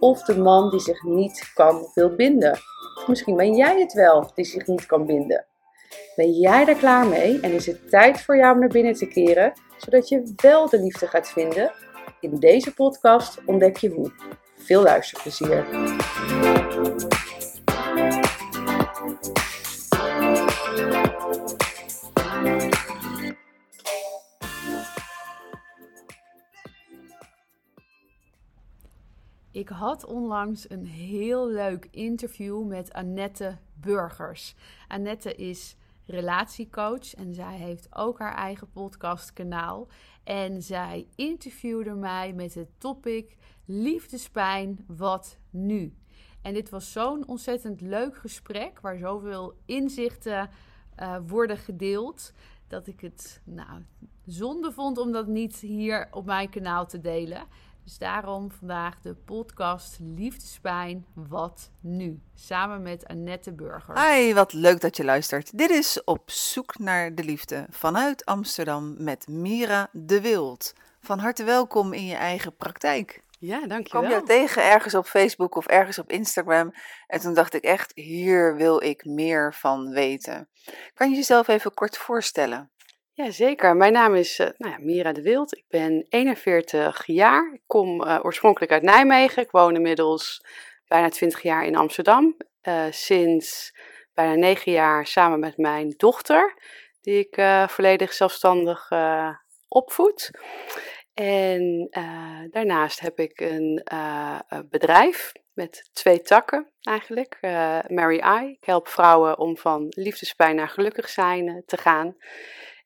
of de man die zich niet kan wil binden. Misschien ben jij het wel die zich niet kan binden. Ben jij daar klaar mee en is het tijd voor jou om naar binnen te keren, zodat je wel de liefde gaat vinden? In deze podcast ontdek je hoe. Veel luisterplezier. Ik had onlangs een heel leuk interview met Annette Burgers. Annette is relatiecoach en zij heeft ook haar eigen podcastkanaal. En zij interviewde mij met het topic liefdespijn, wat nu? En dit was zo'n ontzettend leuk gesprek waar zoveel inzichten uh, worden gedeeld. Dat ik het nou, zonde vond om dat niet hier op mijn kanaal te delen. Dus daarom vandaag de podcast Liefdespijn, wat nu? Samen met Annette Burger. Hi, wat leuk dat je luistert. Dit is Op zoek naar de liefde vanuit Amsterdam met Mira de Wild. Van harte welkom in je eigen praktijk. Ja, dankjewel. Kom je tegen ergens op Facebook of ergens op Instagram en toen dacht ik echt, hier wil ik meer van weten. Kan je jezelf even kort voorstellen? Ja, zeker. Mijn naam is uh, nou ja, Mira de Wild. Ik ben 41 jaar. Ik kom uh, oorspronkelijk uit Nijmegen. Ik woon inmiddels bijna 20 jaar in Amsterdam. Uh, sinds bijna 9 jaar samen met mijn dochter, die ik volledig zelfstandig opvoed. En daarnaast heb ik een bedrijf met twee takken eigenlijk. Mary I. Ik help vrouwen om van liefdespijn naar gelukkig zijn te gaan.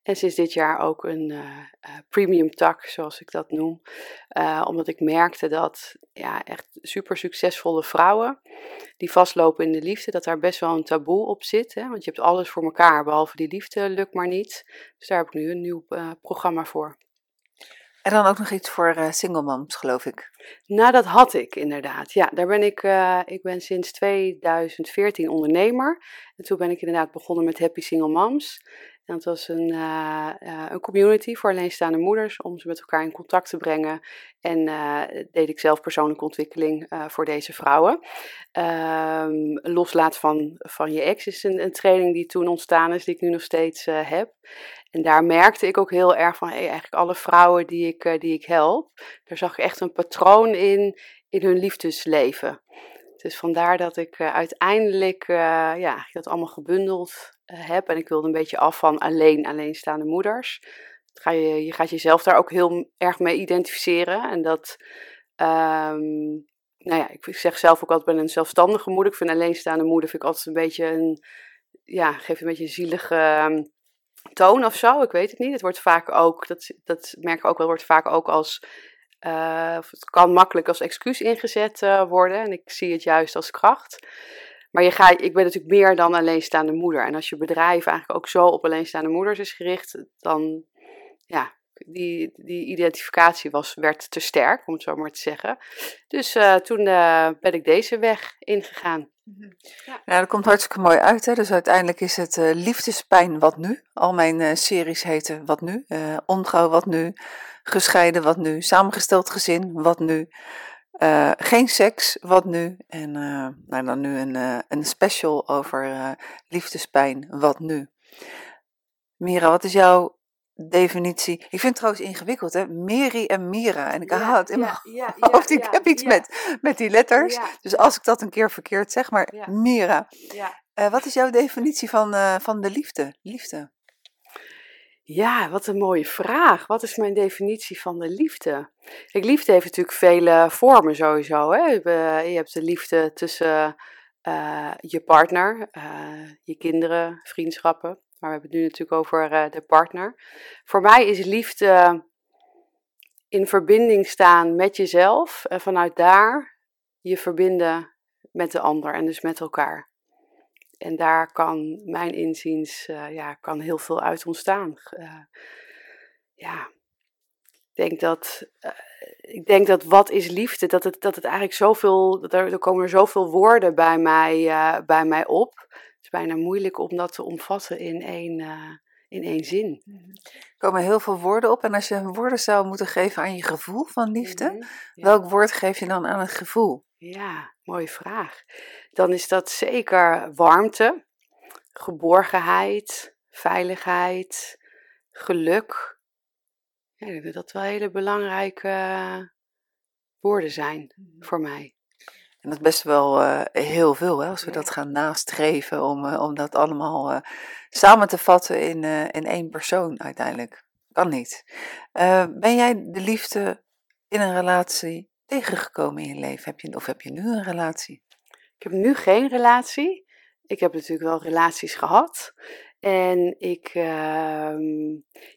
En sinds dit jaar ook een uh, premium tak, zoals ik dat noem. Uh, omdat ik merkte dat ja, echt super succesvolle vrouwen die vastlopen in de liefde, dat daar best wel een taboe op zit. Hè? Want je hebt alles voor elkaar, behalve die liefde lukt maar niet. Dus daar heb ik nu een nieuw programma voor. En dan ook nog iets voor single moms, geloof ik. Nou, dat had ik inderdaad. Ja, daar ben ik, ik ben sinds 2014 ondernemer. En toen ben ik inderdaad begonnen met Happy Single Moms. Het was een, uh, een community voor alleenstaande moeders om ze met elkaar in contact te brengen. En uh, deed ik zelf persoonlijke ontwikkeling voor deze vrouwen. Um, loslaat van, van je ex is een, een, training die toen ontstaan is, die ik nu nog steeds heb. En daar merkte ik ook heel erg van, hey, eigenlijk alle vrouwen die ik, die ik help, daar zag ik echt een patroon in, in hun liefdesleven. Dus vandaar dat ik uiteindelijk ja, dat allemaal gebundeld eh, heb. En ik wilde een beetje af van alleen alleenstaande moeders. Ga je, je gaat jezelf daar ook heel erg mee identificeren. En dat, um, nou ja, ik zeg zelf ook altijd, ben een zelfstandige moeder. Ik vind alleenstaande moeder vind ik altijd een beetje een, ja, geeft een beetje een zielige ehm, toon of zo. Ik weet het niet. Het wordt vaak ook, dat, dat merk ik ook wel, wordt vaak ook als, uh, het kan makkelijk als excuus ingezet uh, worden. En ik zie het juist als kracht. Maar je gaat, ik ben natuurlijk meer dan alleenstaande moeder. En als je bedrijf eigenlijk ook zo op alleenstaande moeders is gericht, dan ja, die, die identificatie was, werd te sterk, om het zo maar te zeggen. Dus uh, toen ben ik deze weg ingegaan. Mhm. Ja. ja, dat komt hartstikke mooi uit. Hè? Dus uiteindelijk is het liefdespijn wat nu. Al mijn series heten wat nu. ontrouw wat nu. Gescheiden wat nu. Samengesteld gezin wat nu. Uh, geen seks, wat nu? En uh, nou, dan nu een, uh, een special over liefdespijn, wat nu? Mira, wat is jouw definitie? Ik vind het trouwens ingewikkeld, hè? Meri en Mira. En ik ja, haal het in ja, mijn ja, hoofd. ik heb iets met, met die letters. Dus als ik dat een keer verkeerd zeg, maar Mira. wat is jouw definitie van, van de liefde? Liefde. Ja, wat een mooie vraag. Wat is mijn definitie van de liefde? Kijk, liefde heeft natuurlijk vele vormen sowieso. Hè? Je hebt de liefde tussen uh, je partner, uh, je kinderen, vriendschappen. Maar we hebben het nu natuurlijk over uh, de partner. Voor mij is liefde in verbinding staan met jezelf en vanuit daar je verbinden met de ander en dus met elkaar. En daar kan mijn inziens ja, kan heel veel uit ontstaan. ja, ik denk dat, ik denk dat wat is liefde, dat het, dat het eigenlijk zoveel, dat er, er komen er zoveel woorden bij mij, bij mij op. Het is bijna moeilijk om dat te omvatten in één, in één zin. Mhm. Er komen heel veel woorden op. En als je woorden zou moeten geven aan je gevoel van liefde, Mhm, welk woord geef je dan aan het gevoel? Ja, mooie vraag. Dan is dat zeker warmte, geborgenheid, veiligheid, geluk. Ja, ik denk dat dat wel hele belangrijke woorden zijn voor mij. En dat is best wel eh, heel veel, hè, als we Ja. dat gaan nastreven om, eh, om dat allemaal eh, samen te vatten in, in één persoon uiteindelijk. Kan niet. Ben jij de liefde in een relatie tegengekomen in je leven? Heb je, of heb je nu een relatie? Heb nu geen relatie. Ik heb natuurlijk wel relaties gehad. En ik, ehm,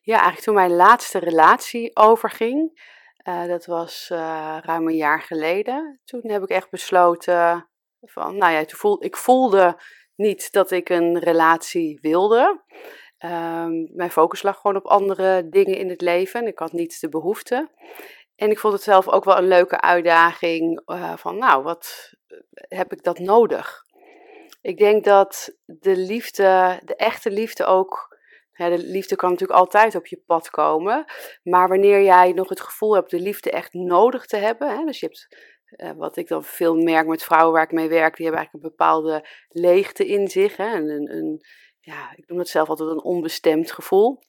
ja, eigenlijk toen mijn laatste relatie overging, eh, dat was eh, ruim een jaar geleden. Toen heb ik echt besloten van, nou ja, toen ik voelde niet dat ik een relatie wilde. Ehm, mijn focus lag gewoon op andere dingen in het leven. en Ik had niet de behoefte. En ik vond het zelf ook wel een leuke uitdaging eh, van, nou, wat heb ik dat nodig? Ik denk dat de liefde, de echte liefde ook, de liefde kan natuurlijk altijd op je pad komen, maar wanneer jij nog het gevoel hebt de liefde echt nodig te hebben, hè, dus je hebt, eh, wat ik dan veel merk met vrouwen waar ik mee werk, die hebben eigenlijk een bepaalde leegte in zich, hè, een, een, ja, ik noem het zelf altijd een onbestemd gevoel.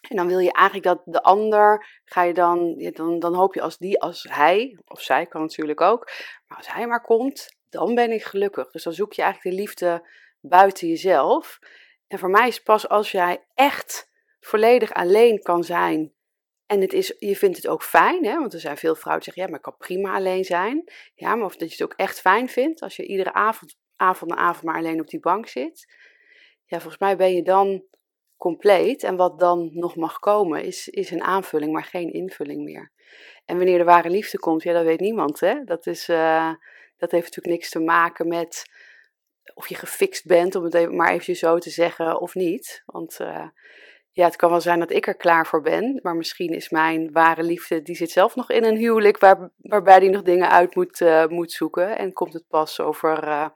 En dan wil je eigenlijk dat de ander, ga je dan, dan, dan hoop je als die, als hij, of zij kan natuurlijk ook, maar als hij maar komt, dan ben ik gelukkig. Dus dan zoek je eigenlijk de liefde buiten jezelf. En voor mij is pas als jij echt volledig alleen kan zijn. En het is, je vindt het ook fijn, hè? want er zijn veel vrouwen die zeggen, ja, maar ik kan prima alleen zijn. Ja, maar of dat je het ook echt fijn vindt, als je iedere avond, avond na avond maar alleen op die bank zit. Ja, volgens mij ben je dan compleet. En wat dan nog mag komen, is, is een aanvulling, maar geen invulling meer. En wanneer de ware liefde komt, ja, dat weet niemand. Hè? Dat, is, uh, dat heeft natuurlijk niks te maken met of je gefixt bent, om het maar even zo te zeggen, of niet. Want uh, ja, het kan wel zijn dat ik er klaar voor ben, maar misschien is mijn ware liefde, die zit zelf nog in een huwelijk waar, waarbij die nog dingen uit moet, uh, moet zoeken. En komt het pas over uh,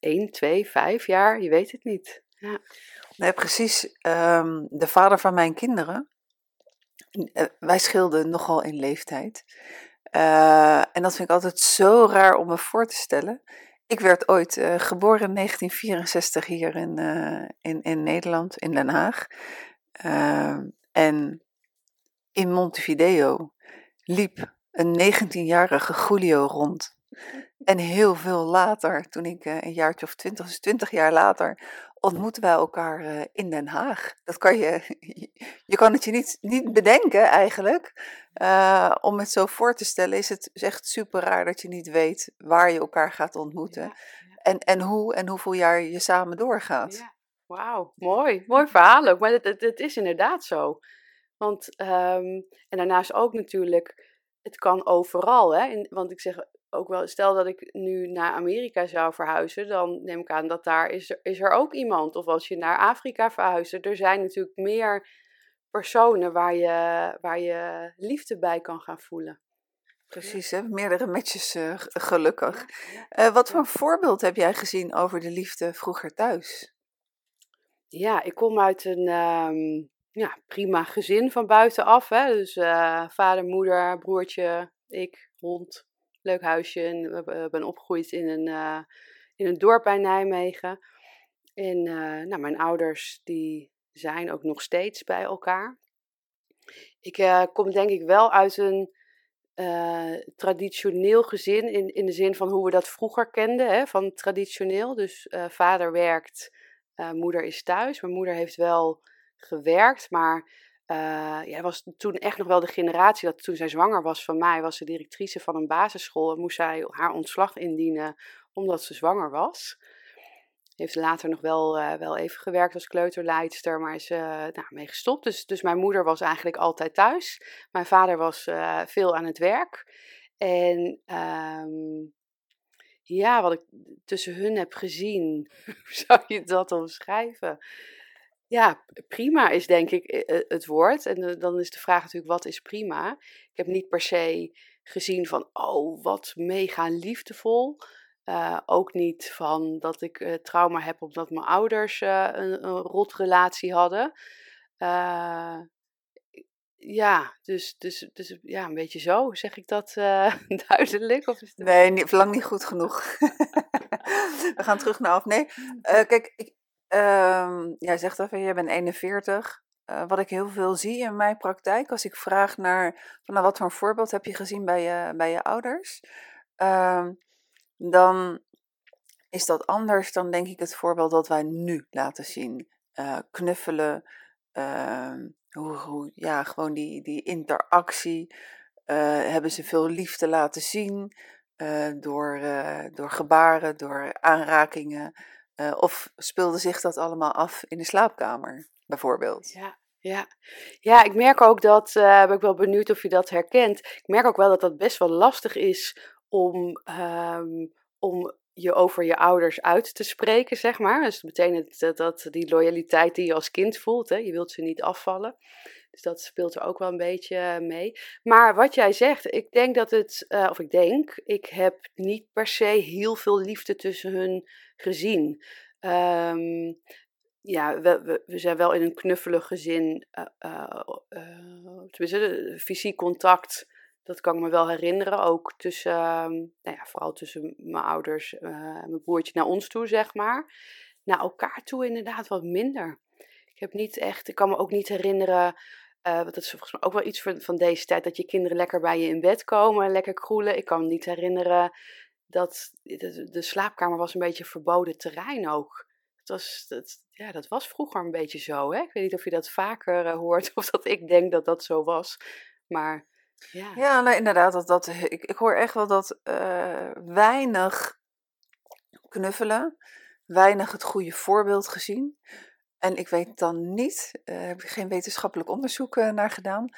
1, 2, 5 jaar, je weet het niet. Ja. Nee, precies. Um, de vader van mijn kinderen, uh, wij scheelden nogal in leeftijd. Uh, en dat vind ik altijd zo raar om me voor te stellen. Ik werd ooit uh, geboren in 1964 hier in, in, in Nederland, in Den Haag. Uh, en in Montevideo liep een 19-jarige Julio rond. En heel veel later, toen ik een jaartje of twintig, dus twintig jaar later, ontmoeten wij elkaar uh, in Den Haag. Dat kan je, je kan het je niet, niet bedenken eigenlijk. Uh, om het zo voor te stellen is het echt super raar dat je niet weet waar je elkaar gaat ontmoeten. Ja, ja. En, en hoe en hoeveel jaar je samen doorgaat. Ja. Wauw, mooi. Mooi verhaal ook. Maar het, het, het is inderdaad zo. Want, um, en daarnaast ook natuurlijk, het kan overal. Hè? En, want ik zeg ook wel, stel dat ik nu naar Amerika zou verhuizen, dan neem ik aan dat daar is er, is er ook iemand. Of als je naar Afrika verhuist, er zijn natuurlijk meer personen waar je, waar je liefde bij kan gaan voelen. Precies, hè? meerdere matches uh, gelukkig. Uh, wat voor een voorbeeld heb jij gezien over de liefde vroeger thuis? Ja, ik kom uit een um, ja, prima gezin van buitenaf. Hè? Dus uh, vader, moeder, broertje, ik, hond, leuk huisje. En we ben opgegroeid in een, uh, in een dorp bij Nijmegen. En uh, nou, mijn ouders die zijn ook nog steeds bij elkaar. Ik kom denk ik wel uit een traditioneel gezin. In, in de zin van hoe we dat vroeger kenden. Hè? Van traditioneel. Dus vader werkt, moeder is thuis. Mijn moeder heeft wel gewerkt, maar uh, ja, was toen echt nog wel de generatie dat toen zij zwanger was van mij, was ze directrice van een basisschool en moest zij haar ontslag indienen omdat ze zwanger was. Heeft later nog wel, uh, wel even gewerkt als kleuterleidster, maar is uh, mee gestopt. Dus, dus mijn moeder was eigenlijk altijd thuis. Mijn vader was veel aan het werk. En ehm, ja, wat ik tussen hun heb gezien, hoe zou je dat omschrijven? Ja, prima is denk ik eh, eh, het woord. En eh, dan is de vraag natuurlijk, wat is prima? Ik heb niet per se gezien van, oh, wat mega liefdevol. ook niet van dat ik trauma heb omdat mijn ouders een, een rotrelatie hadden. ja, dus, dus, dus ja, een beetje zo. Zeg ik dat duidelijk? Of is het... Nee, niet, lang niet goed genoeg. We gaan terug naar af. Nee, kijk, ik, Um, jij zegt even, je bent 41. Uh, wat ik heel veel zie in mijn praktijk, als ik vraag naar nou, wat voor een voorbeeld heb je gezien bij je, bij je ouders, um, dan is dat anders dan denk ik het voorbeeld dat wij nu laten zien. Uh, knuffelen, uh, hoe, hoe, ja, gewoon die, die interactie. Uh, hebben ze veel liefde laten zien door, door gebaren, door aanrakingen. Uh, of speelde zich dat allemaal af in de slaapkamer, bijvoorbeeld? Ja, ja. ja ik merk ook dat, uh, ben ik wel benieuwd of je dat herkent. Ik merk ook wel dat dat best wel lastig is om, um, om je over je ouders uit te spreken, zeg maar. Dus betekent dat, die loyaliteit die je als kind voelt, hè, je wilt ze niet afvallen. Dus dat speelt er ook wel een beetje mee. Maar wat jij zegt, ik denk dat het, of ik denk, ik heb niet per se heel veel liefde tussen hun gezien. Um, ja, we, we, zijn wel in een knuffelig gezin. Uh, uh, fysiek contact, dat kan ik me wel herinneren. Ook tussen, um, nou ja, vooral tussen mijn ouders en mijn broertje naar ons toe, zeg maar. Naar elkaar toe inderdaad wat minder. Ik heb niet echt, ik kan me ook niet herinneren. Uh, want dat is volgens mij ook wel iets van, van deze tijd, dat je kinderen lekker bij je in bed komen en lekker kroelen. Ik kan me niet herinneren dat de, slaapkamer was een beetje verboden terrein ook. Het was, dat, ja, dat was vroeger een beetje zo. Hè? Ik weet niet of je dat vaker uh, hoort of dat ik denk dat dat zo was. Maar ja. Ja, inderdaad. Dat, dat, ik, ik hoor echt wel dat uh, weinig knuffelen, weinig het goede voorbeeld gezien. En ik weet dan niet, heb ik geen wetenschappelijk onderzoek naar gedaan,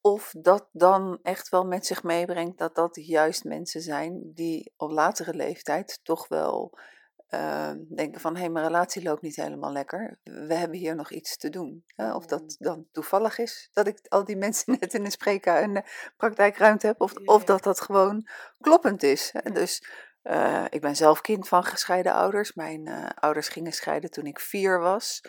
of dat dan echt wel met zich meebrengt dat dat juist mensen zijn die op latere leeftijd toch wel uh, denken van hé, hey, mijn relatie loopt niet helemaal lekker. We hebben hier nog iets te doen. of dat mm. dan toevallig is dat ik al die mensen net in een spreekkamer en praktijkruimte heb. Of, of dat dat gewoon kloppend is. Dus uh, ik ben zelf kind van gescheiden ouders. Mijn uh, ouders gingen scheiden toen ik vier was.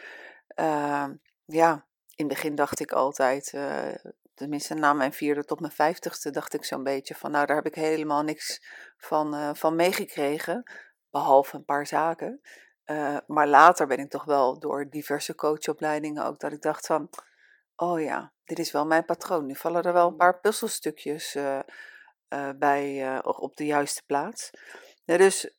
Ehm, ja, in het begin dacht ik altijd, uh, tenminste na mijn vierde tot mijn vijftigste, dacht ik zo'n beetje van, nou daar heb ik helemaal niks van, uh, van meegekregen, behalve een paar zaken. Uh, maar later ben ik toch wel door diverse coachopleidingen ook dat ik dacht van, oh ja, dit is wel mijn patroon. Nu vallen er wel een paar puzzelstukjes uh, bij op de juiste plaats. Ja, dus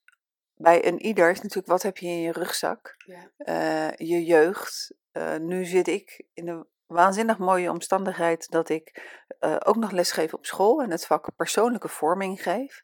bij een ieder is natuurlijk, wat heb je in je rugzak? Ja. je jeugd. nu zit ik in een waanzinnig mooie omstandigheid dat ik uh, ook nog lesgeef op school en het vak persoonlijke vorming geef.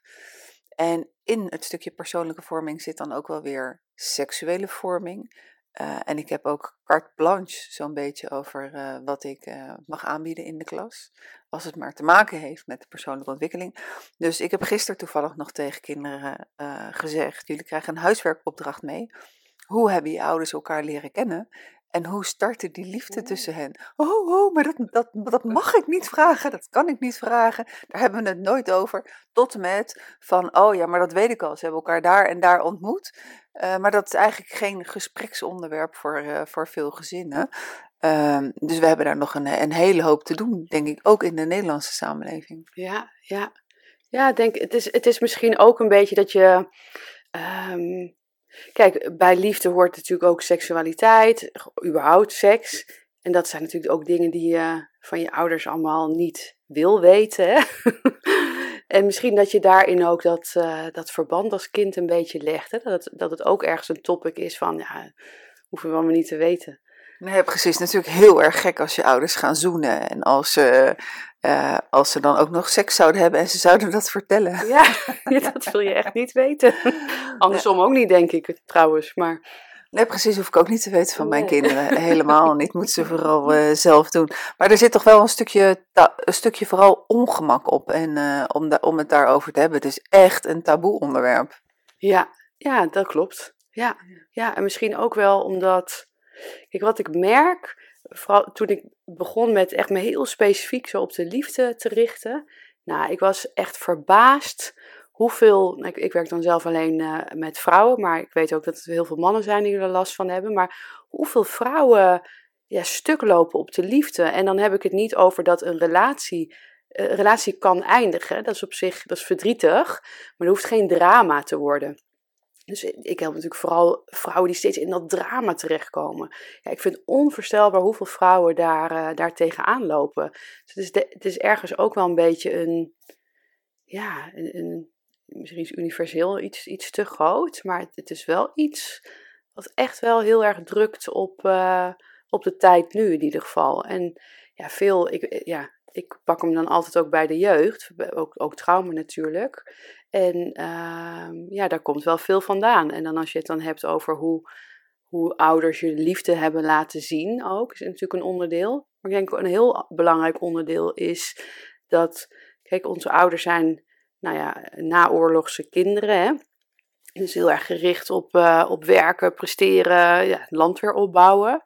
En in het stukje persoonlijke vorming zit dan ook wel weer seksuele vorming. Uh, en ik heb ook carte blanche zo'n beetje over uh, wat ik mag aanbieden in de klas. Als het maar te maken heeft met de persoonlijke ontwikkeling. Dus ik heb gisteren toevallig nog tegen kinderen gezegd: jullie krijgen een huiswerkopdracht mee. Hoe hebben je ouders elkaar leren kennen? En hoe startte die liefde tussen hen? Oh, oh maar dat, dat, dat mag ik niet vragen, dat kan ik niet vragen. Daar hebben we het nooit over. Tot en met van, oh ja, maar dat weet ik al. Ze hebben elkaar daar en daar ontmoet. Uh, maar dat is eigenlijk geen gespreksonderwerp voor, uh, voor veel gezinnen. Uh, dus we hebben daar nog een, een hele hoop te doen, denk ik, ook in de Nederlandse samenleving. Ja, ja. Ja, denk, het, is, het is misschien ook een beetje dat je. Um, Kijk, bij liefde hoort natuurlijk ook seksualiteit, überhaupt seks. En dat zijn natuurlijk ook dingen die je van je ouders allemaal niet wil weten. En misschien dat je daarin ook dat, uh, dat verband als kind een beetje legt. Hè? Dat, het, dat het ook ergens een topic is van, ja, hoeven we allemaal niet te weten. Nee, precies. natuurlijk heel erg gek als je ouders gaan zoenen. En als ze, uh, als ze dan ook nog seks zouden hebben en ze zouden dat vertellen. Ja, dat wil je echt niet weten. Andersom ook niet, denk ik trouwens. Maar... Nee, precies, hoef ik ook niet te weten van mijn kinderen. Helemaal niet, moet ze vooral uh, zelf doen. Maar er zit toch wel een stukje, een stukje vooral ongemak op. En uh, om, om het daarover te hebben, het is echt een taboe onderwerp. Ja, ja, dat klopt. Ja, ja, en misschien ook wel omdat, kijk, wat ik merk, vooral toen ik begon met echt me heel specifiek zo op de liefde te richten. Nou, ik was echt verbaasd hoeveel, nou, ik, ik, werk dan zelf alleen uh, met vrouwen, maar ik weet ook dat er heel veel mannen zijn die er last van hebben. Maar hoeveel vrouwen ja, stuk lopen op de liefde. En dan heb ik het niet over dat een relatie, uh, relatie kan eindigen. Dat is op zich dat is verdrietig, maar er hoeft geen drama te worden. Dus ik help natuurlijk vooral vrouwen die steeds in dat drama terechtkomen. Ja, ik vind het onvoorstelbaar hoeveel vrouwen daar, uh, daar tegenaan lopen. Dus het, is het is ergens ook wel een beetje een, ja, een, misschien is universeel iets, iets te groot, maar het, is wel iets wat echt wel heel erg drukt op, uh, op de tijd nu in ieder geval. En ja, veel, ik, ja, ik pak hem dan altijd ook bij de jeugd, ook, ook trauma natuurlijk. En uh, ja, daar komt wel veel vandaan. En dan als je het dan hebt over hoe, hoe ouders je liefde hebben laten zien ook, is natuurlijk een onderdeel. Maar ik denk een heel belangrijk onderdeel is dat, kijk, onze ouders zijn nou ja, naoorlogse kinderen. Hè? Dus heel erg gericht op, uh, op werken, presteren, ja, land weer opbouwen.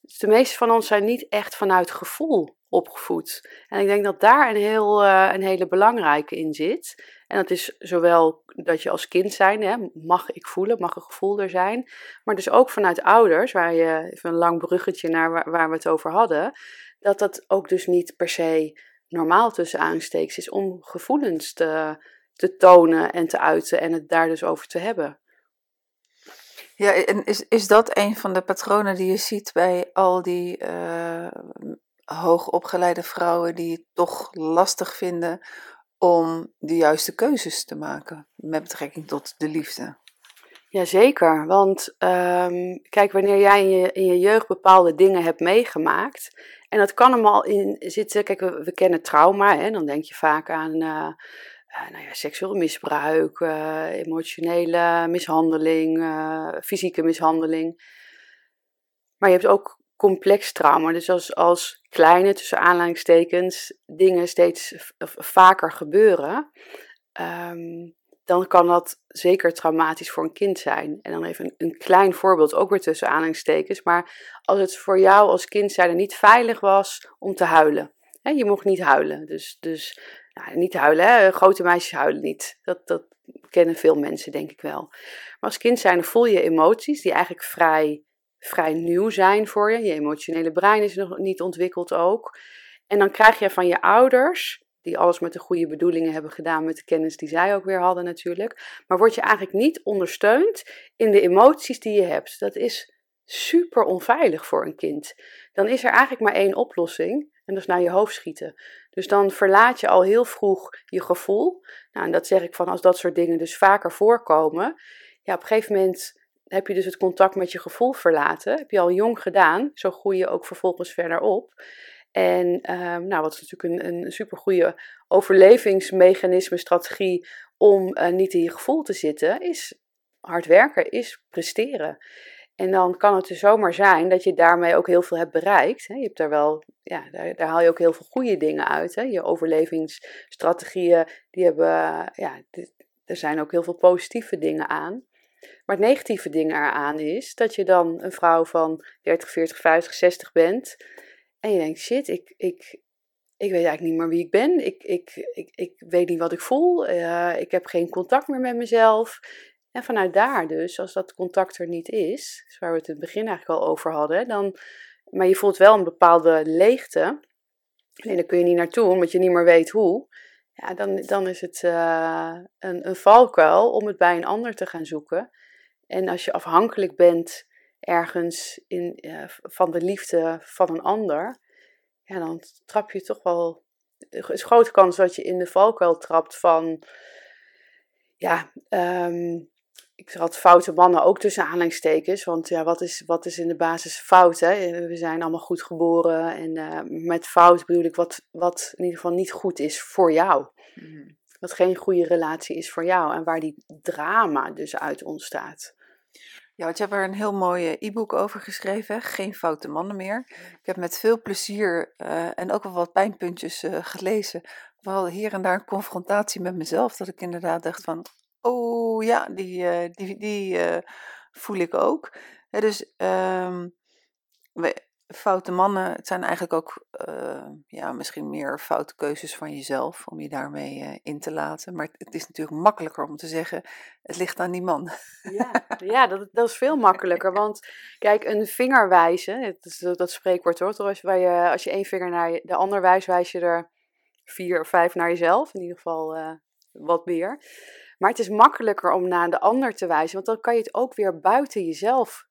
Dus de meeste van ons zijn niet echt vanuit gevoel opgevoed. En ik denk dat daar een, heel, uh, een hele belangrijke in zit. En dat is zowel dat je als kind zijn, hè, mag ik voelen, mag een gevoel er zijn. Maar dus ook vanuit ouders, waar je, even een lang bruggetje naar waar, we het over hadden. Dat dat ook dus niet per se normaal tussen aansteeks is om gevoelens te, te tonen en te uiten en het daar dus over te hebben. Ja, en is, is dat een van de patronen die je ziet bij al die uh, hoogopgeleide vrouwen die het toch lastig vinden om de juiste keuzes te maken met betrekking tot de liefde? Jazeker, want um, kijk, wanneer jij in je, in je jeugd bepaalde dingen hebt meegemaakt, en dat kan hem al in zitten, kijk, we, kennen trauma, hè, dan denk je vaak aan uh, uh, nou ja, seksueel misbruik, uh, emotionele mishandeling, fysieke mishandeling. Maar je hebt ook complex trauma, dus als, als kleine, tussen aanleidingstekens, dingen steeds vaker gebeuren. Um, dan kan dat zeker traumatisch voor een kind zijn. En dan even een, een klein voorbeeld, ook weer tussen aanhalingstekens. Maar als het voor jou als kind zijn niet veilig was om te huilen. Je mocht niet huilen. Dus, dus nou, niet huilen, grote meisjes huilen niet. Dat, dat kennen veel mensen, denk ik wel. Maar als kind zijn voel je emoties die eigenlijk vrij, vrij nieuw zijn voor je. Je emotionele brein is nog niet ontwikkeld ook. En dan krijg je van je ouders die alles met de goede bedoelingen hebben gedaan, met de kennis die zij ook weer hadden natuurlijk. Maar word je eigenlijk niet ondersteund in de emoties die je hebt. Dat is super onveilig voor een kind. Dan is er eigenlijk maar één oplossing en dat is naar je hoofd schieten. Dus dan verlaat je al heel vroeg je gevoel. Nou, en dat zeg ik van als dat soort dingen dus vaker voorkomen. Ja, op een gegeven moment heb je dus het contact met je gevoel verlaten. Heb je al jong gedaan. Zo groei je ook vervolgens verder op. En ehm, nou, wat is natuurlijk een, een supergoeie overlevingsmechanisme, strategie om uh, niet in je gevoel te zitten, is hard werken, is presteren. En dan kan het er zomaar zijn dat je daarmee ook heel veel hebt bereikt. Je hebt daar wel, ja, daar, daar, haal je ook heel veel goede dingen uit. Je overlevingsstrategieën, die hebben, ja, er zijn ook heel veel positieve dingen aan. Maar het negatieve ding eraan is dat je dan een vrouw van 30, 40, 50, 60 bent en je denkt, shit, ik, ik, ik weet eigenlijk niet meer wie ik ben. Ik, ik, ik, ik weet niet wat ik voel. Uh, ik heb geen contact meer met mezelf. En vanuit daar dus, als dat contact er niet is, waar we het in het begin eigenlijk al over hadden, dan, maar je voelt wel een bepaalde leegte. En daar kun je niet naartoe, omdat je niet meer weet hoe. Ja, dan, dan is het uh, een, een valkuil om het bij een ander te gaan zoeken. En als je afhankelijk bent ergens in, uh, van de liefde van een ander, ja, dan trap je toch wel. Er is grote kans dat je in de valkuil trapt van. Ja, um, ik had foute mannen ook tussen aanhalingstekens. Want ja, wat is, wat is in de basis fout? Hè? We zijn allemaal goed geboren. En uh, met fout bedoel ik wat, wat in ieder geval niet goed is voor jou. Mm. Wat geen goede relatie is voor jou. En waar die drama dus uit ontstaat. Ja, want je hebt er een heel mooi e-book over geschreven, Geen Foute Mannen meer. Ik heb met veel plezier uh, en ook wel wat pijnpuntjes uh, gelezen. Wel hier en daar een confrontatie met mezelf, dat ik inderdaad dacht van, oh ja, die, uh, die, die voel ik ook. dus we, foute mannen, het zijn eigenlijk ook uh, ja, misschien meer foute keuzes van jezelf om je daarmee in te laten. Maar het is natuurlijk makkelijker om te zeggen, het ligt aan die man. Ja, ja dat, dat is veel makkelijker. Want kijk, een vinger wijzen, dat, dat spreekwoord hoor, als, je, als je één vinger naar de ander wijst, wijs je er vier of vijf naar jezelf. In ieder geval wat meer. Maar het is makkelijker om naar de ander te wijzen, want dan kan je het ook weer buiten jezelf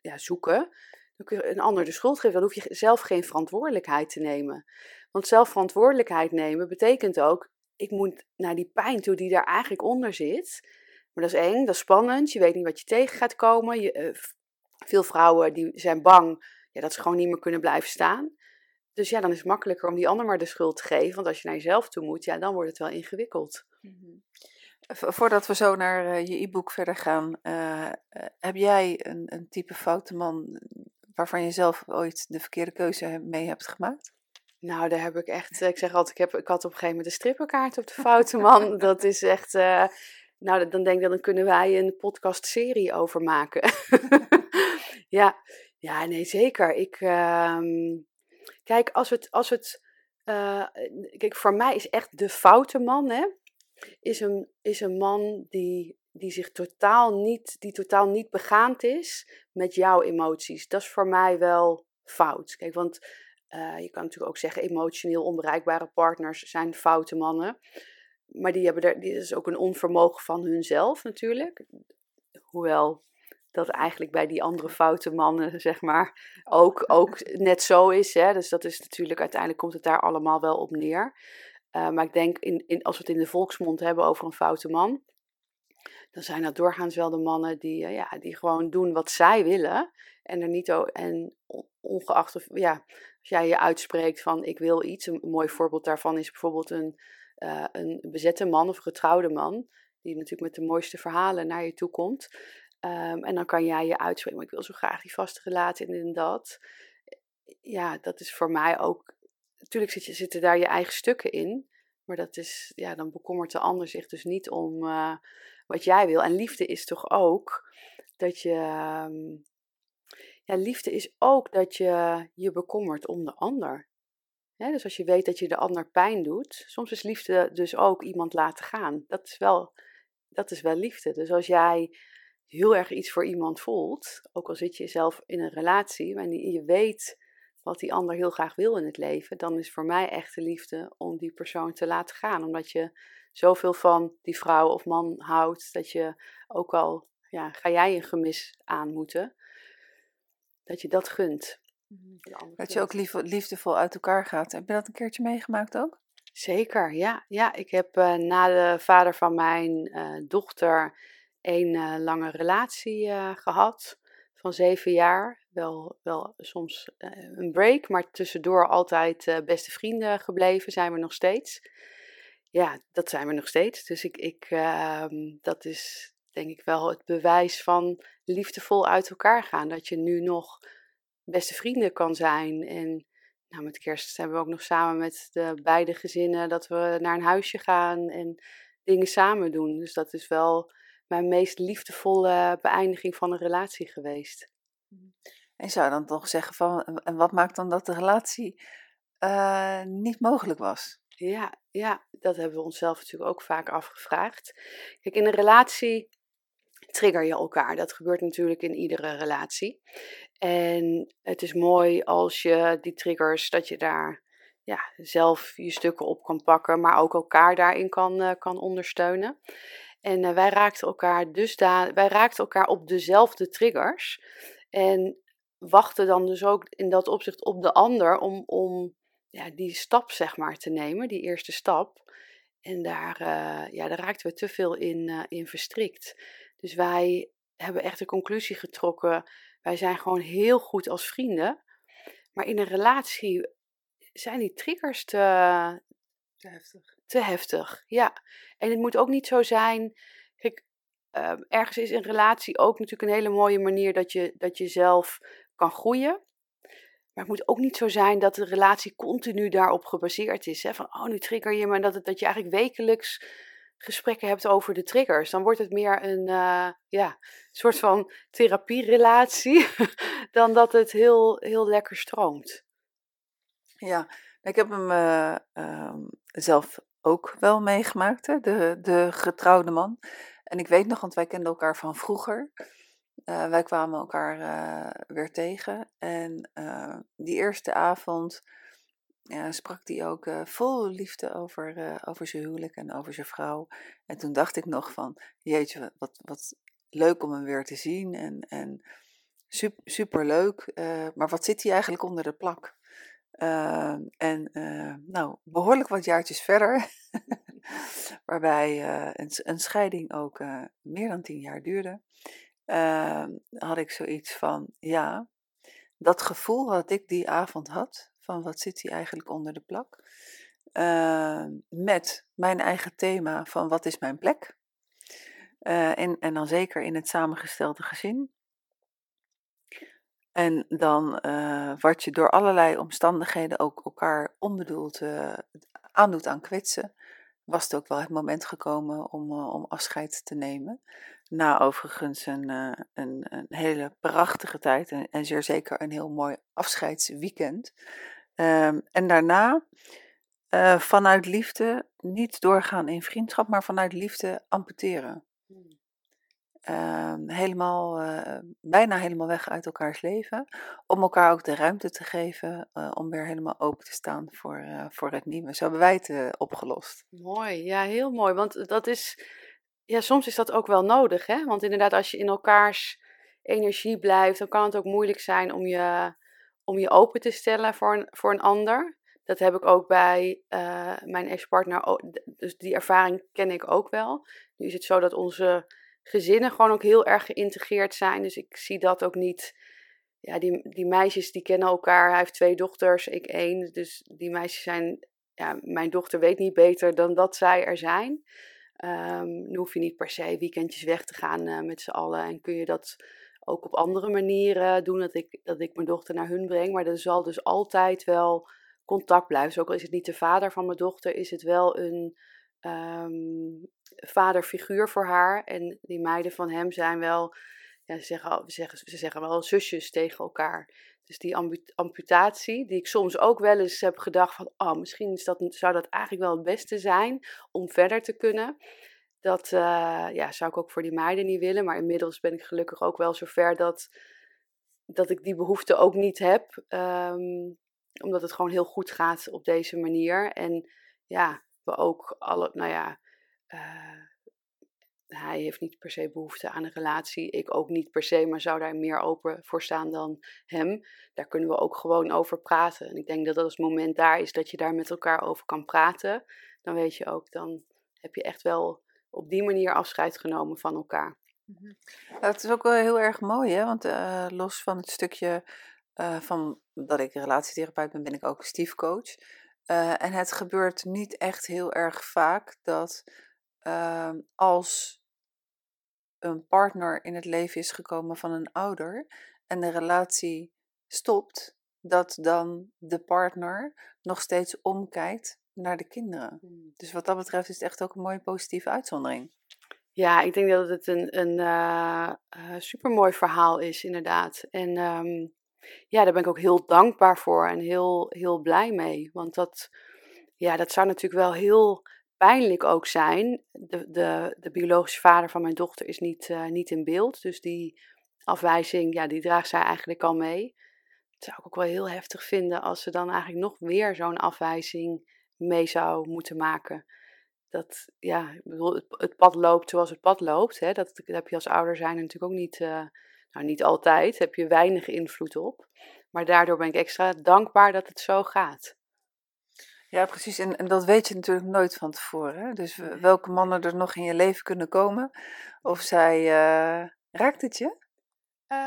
ja, zoeken dan kun je een ander de schuld geven. Dan hoef je zelf geen verantwoordelijkheid te nemen. Want zelf verantwoordelijkheid nemen betekent ook, ik moet naar die pijn toe die daar eigenlijk onder zit. Maar dat is eng, dat is spannend, je weet niet wat je tegen gaat komen. Je, uh, veel vrouwen die zijn bang ja, dat ze gewoon niet meer kunnen blijven staan. Dus ja, dan is het makkelijker om die ander maar de schuld te geven. Want als je naar jezelf toe moet, ja, dan wordt het wel ingewikkeld. Mm Voordat we zo naar uh, je e-book verder gaan, uh, heb jij een, een type foute man waarvan je zelf ooit de verkeerde keuze mee hebt gemaakt? Nou, daar heb ik echt. Ik zeg altijd, ik, heb, ik had op een gegeven moment een strippenkaart op de foute man. dat is echt. Uh, nou, dan denk ik, dan kunnen wij een podcastserie over maken. ja. ja, nee, zeker. Ik, uh, kijk, als het. Als het uh, kijk, voor mij is echt de foute man, hè, is een, is een man die die zich totaal niet, die totaal niet begaand is met jouw emoties. Dat is voor mij wel fout. Kijk, want uh, je kan natuurlijk ook zeggen, emotioneel onbereikbare partners zijn foute mannen. Maar die hebben er, die is ook een onvermogen van hunzelf natuurlijk. Hoewel dat eigenlijk bij die andere foute mannen, zeg maar, ook, ook net zo is. Hè? Dus dat is natuurlijk, uiteindelijk komt het daar allemaal wel op neer. Uh, maar ik denk, in, in, als we het in de volksmond hebben over een foute man, dan zijn dat doorgaans wel de mannen die, eh, ja, die gewoon doen wat zij willen. En er niet en ongeacht of ja, als jij je uitspreekt van ik wil iets. Een, mooi voorbeeld daarvan is bijvoorbeeld een, uh, een bezette man of getrouwde man. Die natuurlijk met de mooiste verhalen naar je toe komt. Um, en dan kan jij je uitspreken, ik wil zo graag die vaste relatie en, dat. Ja, dat is voor mij ook. Natuurlijk zit je, zitten daar je eigen stukken in. Maar dat is, ja, dan bekommert de ander zich dus niet om. Uh, wat jij wil. En liefde is toch ook dat je. Ehm, ja, liefde is ook dat je je bekommert om de ander. dus als je weet dat je de ander pijn doet, soms is liefde dus ook iemand laten gaan. Dat is wel, dat is wel liefde. Dus als jij heel erg iets voor iemand voelt, ook al zit je zelf in een relatie en je weet wat die ander heel graag wil in het leven, dan is voor mij echte liefde om die persoon te laten gaan. Omdat je zoveel van die vrouw of man houdt, dat je ook al, ja, ga jij een gemis aan moeten, dat je dat gunt. Mhm. Dat je ook lief, liefdevol uit elkaar gaat. Heb je dat een keertje meegemaakt ook? Zeker, ja. ja ik heb uh, na de vader van mijn uh, dochter een uh, lange relatie gehad van zeven jaar. Wel, wel soms een break, maar tussendoor altijd beste vrienden gebleven, zijn we nog steeds ja, dat zijn we nog steeds. Dus ik, ik, uh, dat is denk ik wel het bewijs van liefdevol uit elkaar gaan. Dat je nu nog beste vrienden kan zijn. En nou, met kerst hebben we ook nog samen met de beide gezinnen dat we naar een huisje gaan en dingen samen doen. Dus dat is wel mijn meest liefdevolle beëindiging van een relatie geweest. En zou dan toch zeggen van, en wat maakt dan dat de relatie uh, niet mogelijk was? Ja, ja, dat hebben we onszelf natuurlijk ook vaak afgevraagd. Kijk, in een relatie trigger je elkaar. Dat gebeurt natuurlijk in iedere relatie. En het is mooi als je die triggers, dat je daar ja, zelf je stukken op kan pakken, maar ook elkaar daarin kan, uh, kan ondersteunen. En uh, wij raakten elkaar dus daar, wij raakten elkaar op dezelfde triggers. En wachten dan dus ook in dat opzicht op de ander om, om ja, die stap zeg maar te nemen, die eerste stap. En daar, uh, ja, daar raakten we te veel in, uh, in verstrikt. Dus wij hebben echt de conclusie getrokken, wij zijn gewoon heel goed als vrienden. Maar in een relatie zijn die triggers te, te heftig. Te heftig, ja. En het moet ook niet zo zijn. Kijk, ehm, ergens is een relatie ook natuurlijk een hele mooie manier dat je, dat je zelf kan groeien. Maar het moet ook niet zo zijn dat de relatie continu daarop gebaseerd is. Hè? Van, oh, nu trigger je me. En dat, het, dat je eigenlijk wekelijks gesprekken hebt over de triggers. Dan wordt het meer een uh, ja, soort van therapierelatie. dan dat het heel, heel lekker stroomt. Ja, ik heb hem uh, um, zelf ook wel meegemaakt, hè? De, de getrouwde man. En ik weet nog, want wij kenden elkaar van vroeger. Uh, wij kwamen elkaar uh, weer tegen. En die eerste avond sprak hij ook vol liefde over, over zijn huwelijk en over zijn vrouw. En toen dacht ik nog van, jeetje, wat, wat leuk om hem weer te zien. En, en super, super leuk. maar wat zit hij eigenlijk onder de plak? Uh, en uh, nou, behoorlijk wat jaartjes verder, waarbij uh, een, een, scheiding ook meer dan tien jaar duurde, ehm, had ik zoiets van, ja, dat gevoel wat ik die avond had, van wat zit hier eigenlijk onder de plak, ehm, met mijn eigen thema van wat is mijn plek, en, en dan zeker in het samengestelde gezin, en dan uh, wat je door allerlei omstandigheden ook elkaar onbedoeld uh, aandoet aan kwetsen, was het ook wel het moment gekomen om, uh, om afscheid te nemen. Na overigens een, een, een, hele prachtige tijd en, en, zeer zeker een heel mooi afscheidsweekend. Um, en daarna vanuit liefde niet doorgaan in vriendschap, maar vanuit liefde amputeren. Ehm, helemaal, uh, bijna helemaal weg uit elkaars leven. Om elkaar ook de ruimte te geven uh, om weer helemaal open te staan voor, uh, voor het nieuwe. Zo hebben wij het opgelost. Mooi, ja, heel mooi. Want dat is, ja, soms is dat ook wel nodig. Hè? Want inderdaad, als je in elkaars energie blijft, dan kan het ook moeilijk zijn om je, om je open te stellen voor voor een ander. Dat heb ik ook bij mijn ex-partner, dus die ervaring ken ik ook wel. Nu is het zo dat onze gezinnen gewoon ook heel erg geïntegreerd zijn. Dus ik zie dat ook niet. Ja, die, die meisjes die kennen elkaar. Hij heeft twee dochters, ik één. Dus die meisjes zijn. Ja, mijn dochter weet niet beter dan dat zij er zijn. Um, dan hoef je niet per se weekendjes weg te gaan uh, met z'n allen. En kun je dat ook op andere manieren doen. Dat ik, dat ik mijn dochter naar hun breng. Maar er zal dus altijd wel contact blijven. Dus ook al is het niet de vader van mijn dochter, is het wel een um, vaderfiguur voor haar. En die meiden van hem zijn wel, ja, ze, zeggen, ze, zeggen, ze zeggen wel zusjes tegen elkaar. Dus die amputatie, die ik soms ook wel eens heb gedacht van, oh, misschien is dat, zou dat eigenlijk wel het beste zijn om verder te kunnen. Dat uh, ja, zou ik ook voor die meiden niet willen. Maar inmiddels ben ik gelukkig ook wel zover dat, dat ik die behoefte ook niet heb. Um, omdat het gewoon heel goed gaat op deze manier. En ja, we ook alle, nou ja, uh, hij heeft niet per se behoefte aan een relatie. Ik ook niet per se, maar zou daar meer open voor staan dan hem. Daar kunnen we ook gewoon over praten. En ik denk dat dat het moment daar is dat je daar met elkaar over kan praten. Dan weet je ook, dan heb je echt wel op die manier afscheid genomen van elkaar. Mhm. Het is ook wel heel erg mooi, hè? want uh, los van het stukje uh, van dat ik relatietherapeut ben, ben ik ook stiefcoach. Uh, en het gebeurt niet echt heel erg vaak dat uh, als een partner in het leven is gekomen van een ouder en de relatie stopt, dat dan de partner nog steeds omkijkt naar de kinderen. Hmm. Dus wat dat betreft is het echt ook een mooie positieve uitzondering. Ja, ik denk dat het een, een uh, uh, supermooi verhaal is, inderdaad. En um, ja, daar ben ik ook heel dankbaar voor en heel, heel blij mee. Want dat, ja, dat zou natuurlijk wel heel pijnlijk ook zijn. De, de, de biologische vader van mijn dochter is niet, uh, niet in beeld. Dus die afwijzing, ja, die draagt zij eigenlijk al mee. Dat zou ik ook wel heel heftig vinden als ze dan eigenlijk nog weer zo'n afwijzing mee zou moeten maken. Dat, ja, ik bedoel, het, pad loopt zoals het pad loopt. Hè? Dat, dat heb je als ouder zijn natuurlijk ook niet, uh, nou niet altijd, heb je weinig invloed op. Maar daardoor ben ik extra dankbaar dat het zo gaat. Ja, precies. En, en dat weet je natuurlijk nooit van tevoren. Hè? Dus welke mannen er nog in je leven kunnen komen. Of zij. Uh, raakt het je? Uh,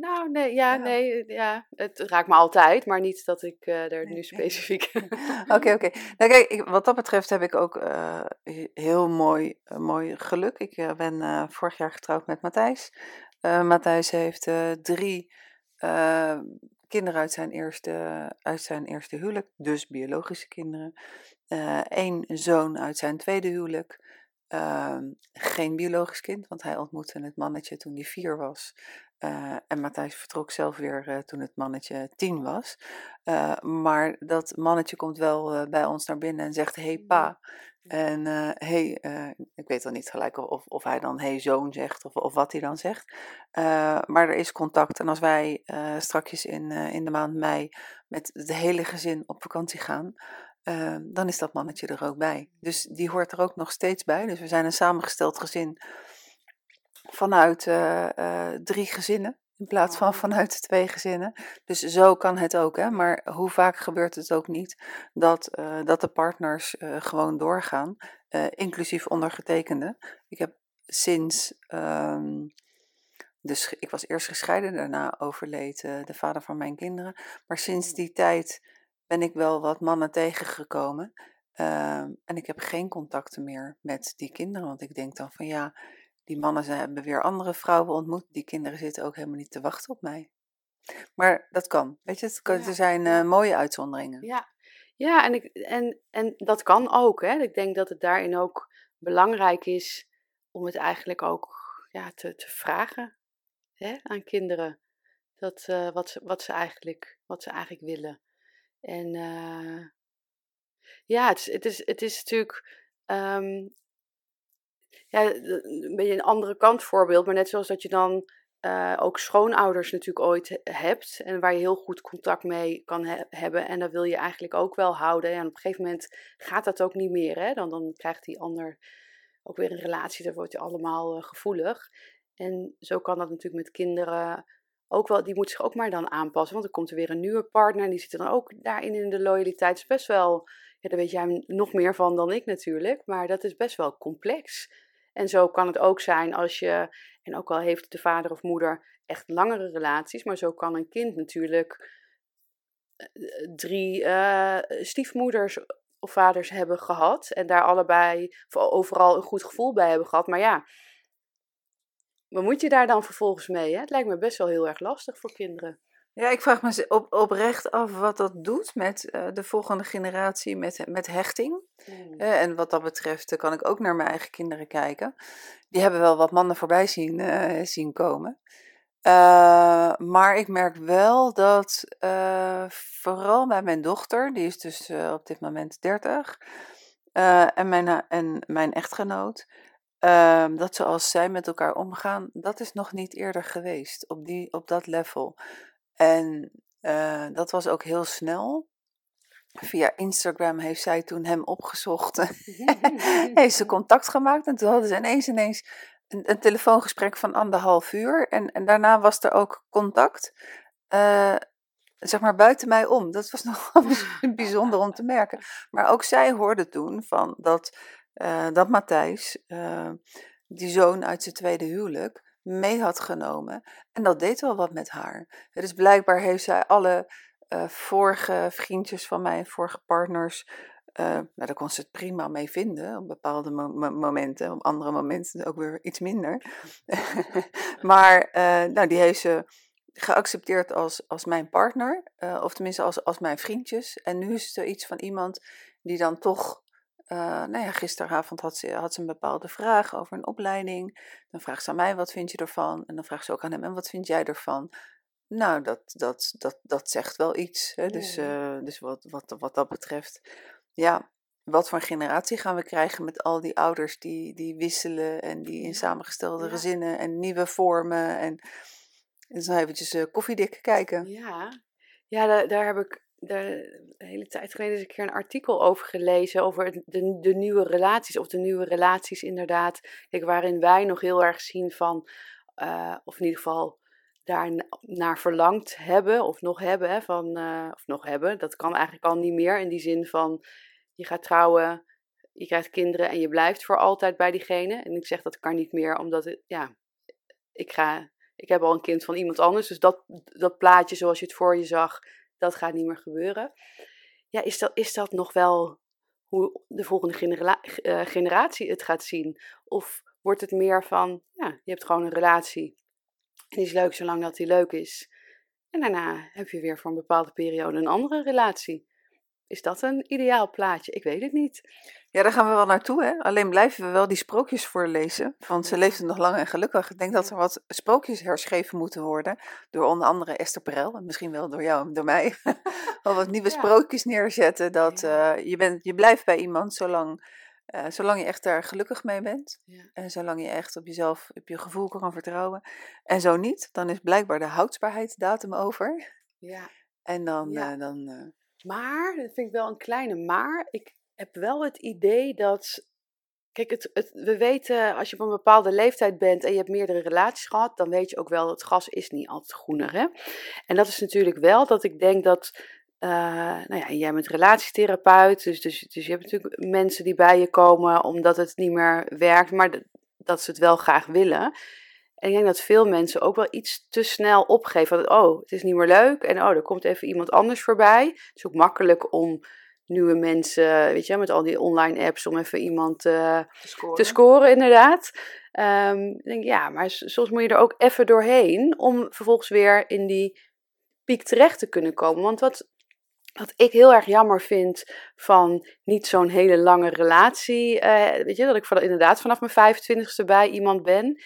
nou, nee, ja, Ja. nee, ja. Het raakt me altijd, maar niet dat ik eh, er nu specifiek... Oké, oké. Nou, kijk, ik- wat dat betreft heb ik ook eh, he- heel mooi, eh, mooi geluk. Ik eh, ben eh, vorig jaar getrouwd met Matthijs. Eh, Matthijs heeft eh, drie eh, kinderen uit zijn, eerste, uit zijn eerste huwelijk, dus biologische kinderen. Eén zoon uit zijn tweede huwelijk. Ehm, geen biologisch kind, want hij ontmoette het mannetje toen hij vier was. Eh, en Matthijs vertrok zelf weer eh, toen het mannetje tien was. Eh, maar dat mannetje komt wel eh, bij ons naar binnen en zegt: Hey pa. En eh eh, ik weet dan niet gelijk of, of hij dan zoon zegt of, of wat hij dan zegt. Eh, maar er is contact. En als wij strakjes in, in de maand mei met het hele gezin op vakantie gaan, dan is dat mannetje er ook bij. Dus die hoort er ook nog steeds bij. Dus we zijn een samengesteld gezin vanuit drie gezinnen. In plaats van Oh. vanuit twee gezinnen. Dus zo kan het ook. Hè? Maar hoe vaak gebeurt het ook niet dat, eh, dat de partners eh, gewoon doorgaan, eh, inclusief ondergetekende. Ik heb sinds. dus ik was eerst gescheiden, daarna overleed de vader van mijn kinderen. Maar sinds die tijd ben ik wel wat mannen tegengekomen. Ehm, en ik heb geen contacten meer met die kinderen. Want ik denk dan van ja, die mannen ze hebben weer andere vrouwen ontmoet. Die kinderen zitten ook helemaal niet te wachten op mij. Maar dat kan. Weet je, het kan- Ja, er zijn eh, mooie uitzonderingen. Ja, ja en, ik, en, en dat kan ook. Hè. Ik denk dat het daarin ook belangrijk is om het eigenlijk ook ja, te, te vragen hè, aan kinderen. Dat, eh, wat, ze, wat, ze eigenlijk, wat ze eigenlijk willen. En eh, ja, het is, het, is, het is natuurlijk ehm, ja, een beetje een andere kant voorbeeld. Maar net zoals dat je dan eh, ook schoonouders natuurlijk ooit he- hebt. En waar je heel goed contact mee kan he- hebben. En dat wil je eigenlijk ook wel houden. En op een gegeven moment gaat dat ook niet meer. Hè? Dan, dan krijgt die ander ook weer een relatie. Daar wordt hij allemaal eh, gevoelig. En zo kan dat natuurlijk met kinderen ook wel. Die moet zich ook maar dan aanpassen. Want er komt er weer een nieuwe partner. En die zit er dan ook daarin in de loyaliteit. Is best wel. Ja, daar weet jij nog meer van dan ik natuurlijk. Maar dat is best wel complex. En zo kan het ook zijn als je, en ook al heeft de vader of moeder echt langere relaties, maar zo kan een kind natuurlijk eh, drie eh, stiefmoeders of vaders hebben gehad en daar allebei overal een goed gevoel bij hebben gehad. Maar ja, wat moet je daar dan vervolgens mee? Hè? Het lijkt me best wel heel erg lastig voor kinderen. Ja, ik vraag me op, oprecht af wat dat doet met eh, de volgende generatie, met, met hechting. Eh, en wat dat betreft eh, kan ik ook naar mijn eigen kinderen kijken. Die hebben wel wat mannen voorbij zien, zien komen. Maar ik merk wel dat vooral bij mijn dochter, die is dus op dit moment 30, eh, en, mijn, en mijn echtgenoot, ehm, dat zoals zij met elkaar omgaan, dat is nog niet eerder geweest op, die, op dat level. En eh, dat was ook heel snel. Via Instagram heeft zij toen hem opgezocht. heeft ze contact gemaakt. En toen hadden ze ineens, ineens een, een telefoongesprek van anderhalf uur. En, en daarna was er ook contact. eh, zeg maar buiten mij om. Dat was nog bijzonder om te merken. Maar ook zij hoorde toen van dat, eh, dat Matthijs, die zoon uit zijn tweede huwelijk, mee had genomen. En dat deed wel wat met haar. Dus blijkbaar heeft zij alle eh, vorige vriendjes van mij, vorige partners, eh, nou, daar kon ze het prima mee vinden op bepaalde mo- mo- momenten. Op andere momenten ook weer iets minder. maar eh, nou, die heeft ze geaccepteerd als, als mijn partner. of tenminste als, als mijn vriendjes. En nu is er iets van iemand die dan toch... eh, nou ja, gisteravond had ze, had ze een bepaalde vraag over een opleiding. Dan vraagt ze aan mij, wat vind je ervan? En dan vraagt ze ook aan hem, en wat vind jij ervan? Nou, dat, dat, dat, dat zegt wel iets. Hè? Dus, eh, dus wat, wat, wat dat betreft, ja, wat voor generatie gaan we krijgen met al die ouders die, die wisselen en die in samengestelde ja. gezinnen en nieuwe vormen. En, en dan eventjes eh, koffiedik kijken. Ja, ja daar, daar heb ik daar, een hele tijd geleden eens een keer een artikel over gelezen. Over de, de nieuwe relaties. Of de nieuwe relaties inderdaad. Kijk, waarin wij nog heel erg zien van. eh, of in ieder geval daar naar verlangd hebben. Of nog hebben. Hè, van, eh, of nog hebben. Dat kan eigenlijk al niet meer. In die zin van. Je gaat trouwen. Je krijgt kinderen. En je blijft voor altijd bij diegene. En ik zeg dat kan niet meer. Omdat het, ja. Ik ga ik heb al een kind van iemand anders, dus dat, dat plaatje zoals je het voor je zag, dat gaat niet meer gebeuren. Ja, is dat, is dat nog wel hoe de volgende uh, generatie het gaat zien? Of wordt het meer van, ja, je hebt gewoon een relatie die is leuk zolang dat die leuk is. En daarna heb je weer voor een bepaalde periode een andere relatie. Is dat een ideaal plaatje? Ik weet het niet. Ja, daar gaan we wel naartoe, hè? Alleen blijven we wel die sprookjes voorlezen. Want ze leefde nog lang en gelukkig. Ik denk dat er wat sprookjes herschreven moeten worden. Door onder andere Esther Perel. En misschien wel door jou en door mij. wel wat nieuwe sprookjes neerzetten. Dat uh, je, bent, je blijft bij iemand zolang, uh, zolang je echt daar gelukkig mee bent. En zolang je echt op jezelf, op je gevoel kan vertrouwen. En zo niet, dan is blijkbaar de houdbaarheidsdatum over. Ja. En dan... Uh, dan maar, dat vind ik wel een kleine maar. Ik heb wel het idee dat. Kijk, het, het, we weten als je op een bepaalde leeftijd bent en je hebt meerdere relaties gehad, dan weet je ook wel dat gas is niet altijd groener. Hè? En dat is natuurlijk wel dat ik denk dat. Uh, nou ja, jij bent relatietherapeut, dus, dus, dus je hebt natuurlijk mensen die bij je komen omdat het niet meer werkt, maar dat ze het wel graag willen. En ik denk dat veel mensen ook wel iets te snel opgeven. Van, oh, het is niet meer leuk. En oh, er komt even iemand anders voorbij. Het is ook makkelijk om nieuwe mensen, weet je, met al die online apps, om even iemand uh, te, scoren. te, scoren. inderdaad. Um, ik denk, ja, maar soms moet je er ook even doorheen om vervolgens weer in die piek terecht te kunnen komen. Want wat, wat ik heel erg jammer vind van niet zo'n hele lange relatie, uh, weet je, dat ik van, inderdaad vanaf mijn 25ste bij iemand ben,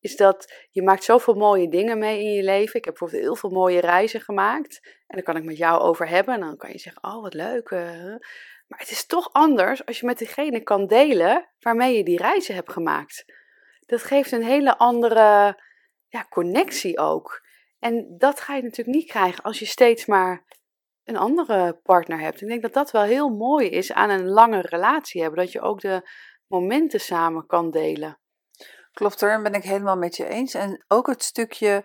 is dat je maakt zoveel mooie dingen mee in je leven. Ik heb bijvoorbeeld heel veel mooie reizen gemaakt. En daar kan ik met jou over hebben. En dan kan je zeggen, oh wat leuk. Uh. Maar het is toch anders als je met degene kan delen waarmee je die reizen hebt gemaakt. Dat geeft een hele andere ja, connectie ook. En dat ga je natuurlijk niet krijgen als je steeds maar een andere partner hebt. Ik denk dat dat wel heel mooi is aan een lange relatie hebben. Dat je ook de momenten samen kan delen. Klopt hoor, ben ik helemaal met je eens. En ook het stukje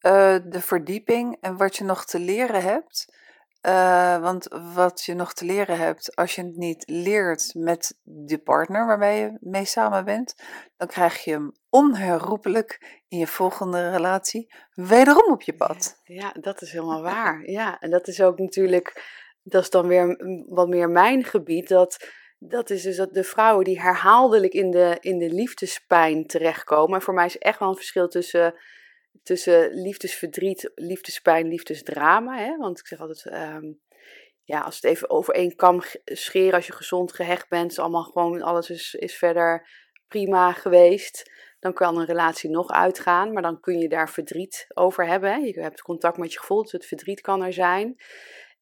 uh, de verdieping en wat je nog te leren hebt. Uh, want wat je nog te leren hebt, als je het niet leert met de partner waarmee je mee samen bent, dan krijg je hem onherroepelijk in je volgende relatie wederom op je pad. Ja, dat is helemaal waar. Ja, en dat is ook natuurlijk, dat is dan weer wat meer mijn gebied, dat dat is dus dat de vrouwen die herhaaldelijk in de, in de liefdespijn terechtkomen. En voor mij is echt wel een verschil tussen, tussen liefdesverdriet, liefdespijn, liefdesdrama. Hè? Want ik zeg altijd, ehm, ja, als het even over één kam scheren, als je gezond gehecht bent, allemaal gewoon, alles is, is verder prima geweest. Dan kan een relatie nog uitgaan, maar dan kun je daar verdriet over hebben. Je hebt contact met je gevoel, dus het verdriet kan er zijn.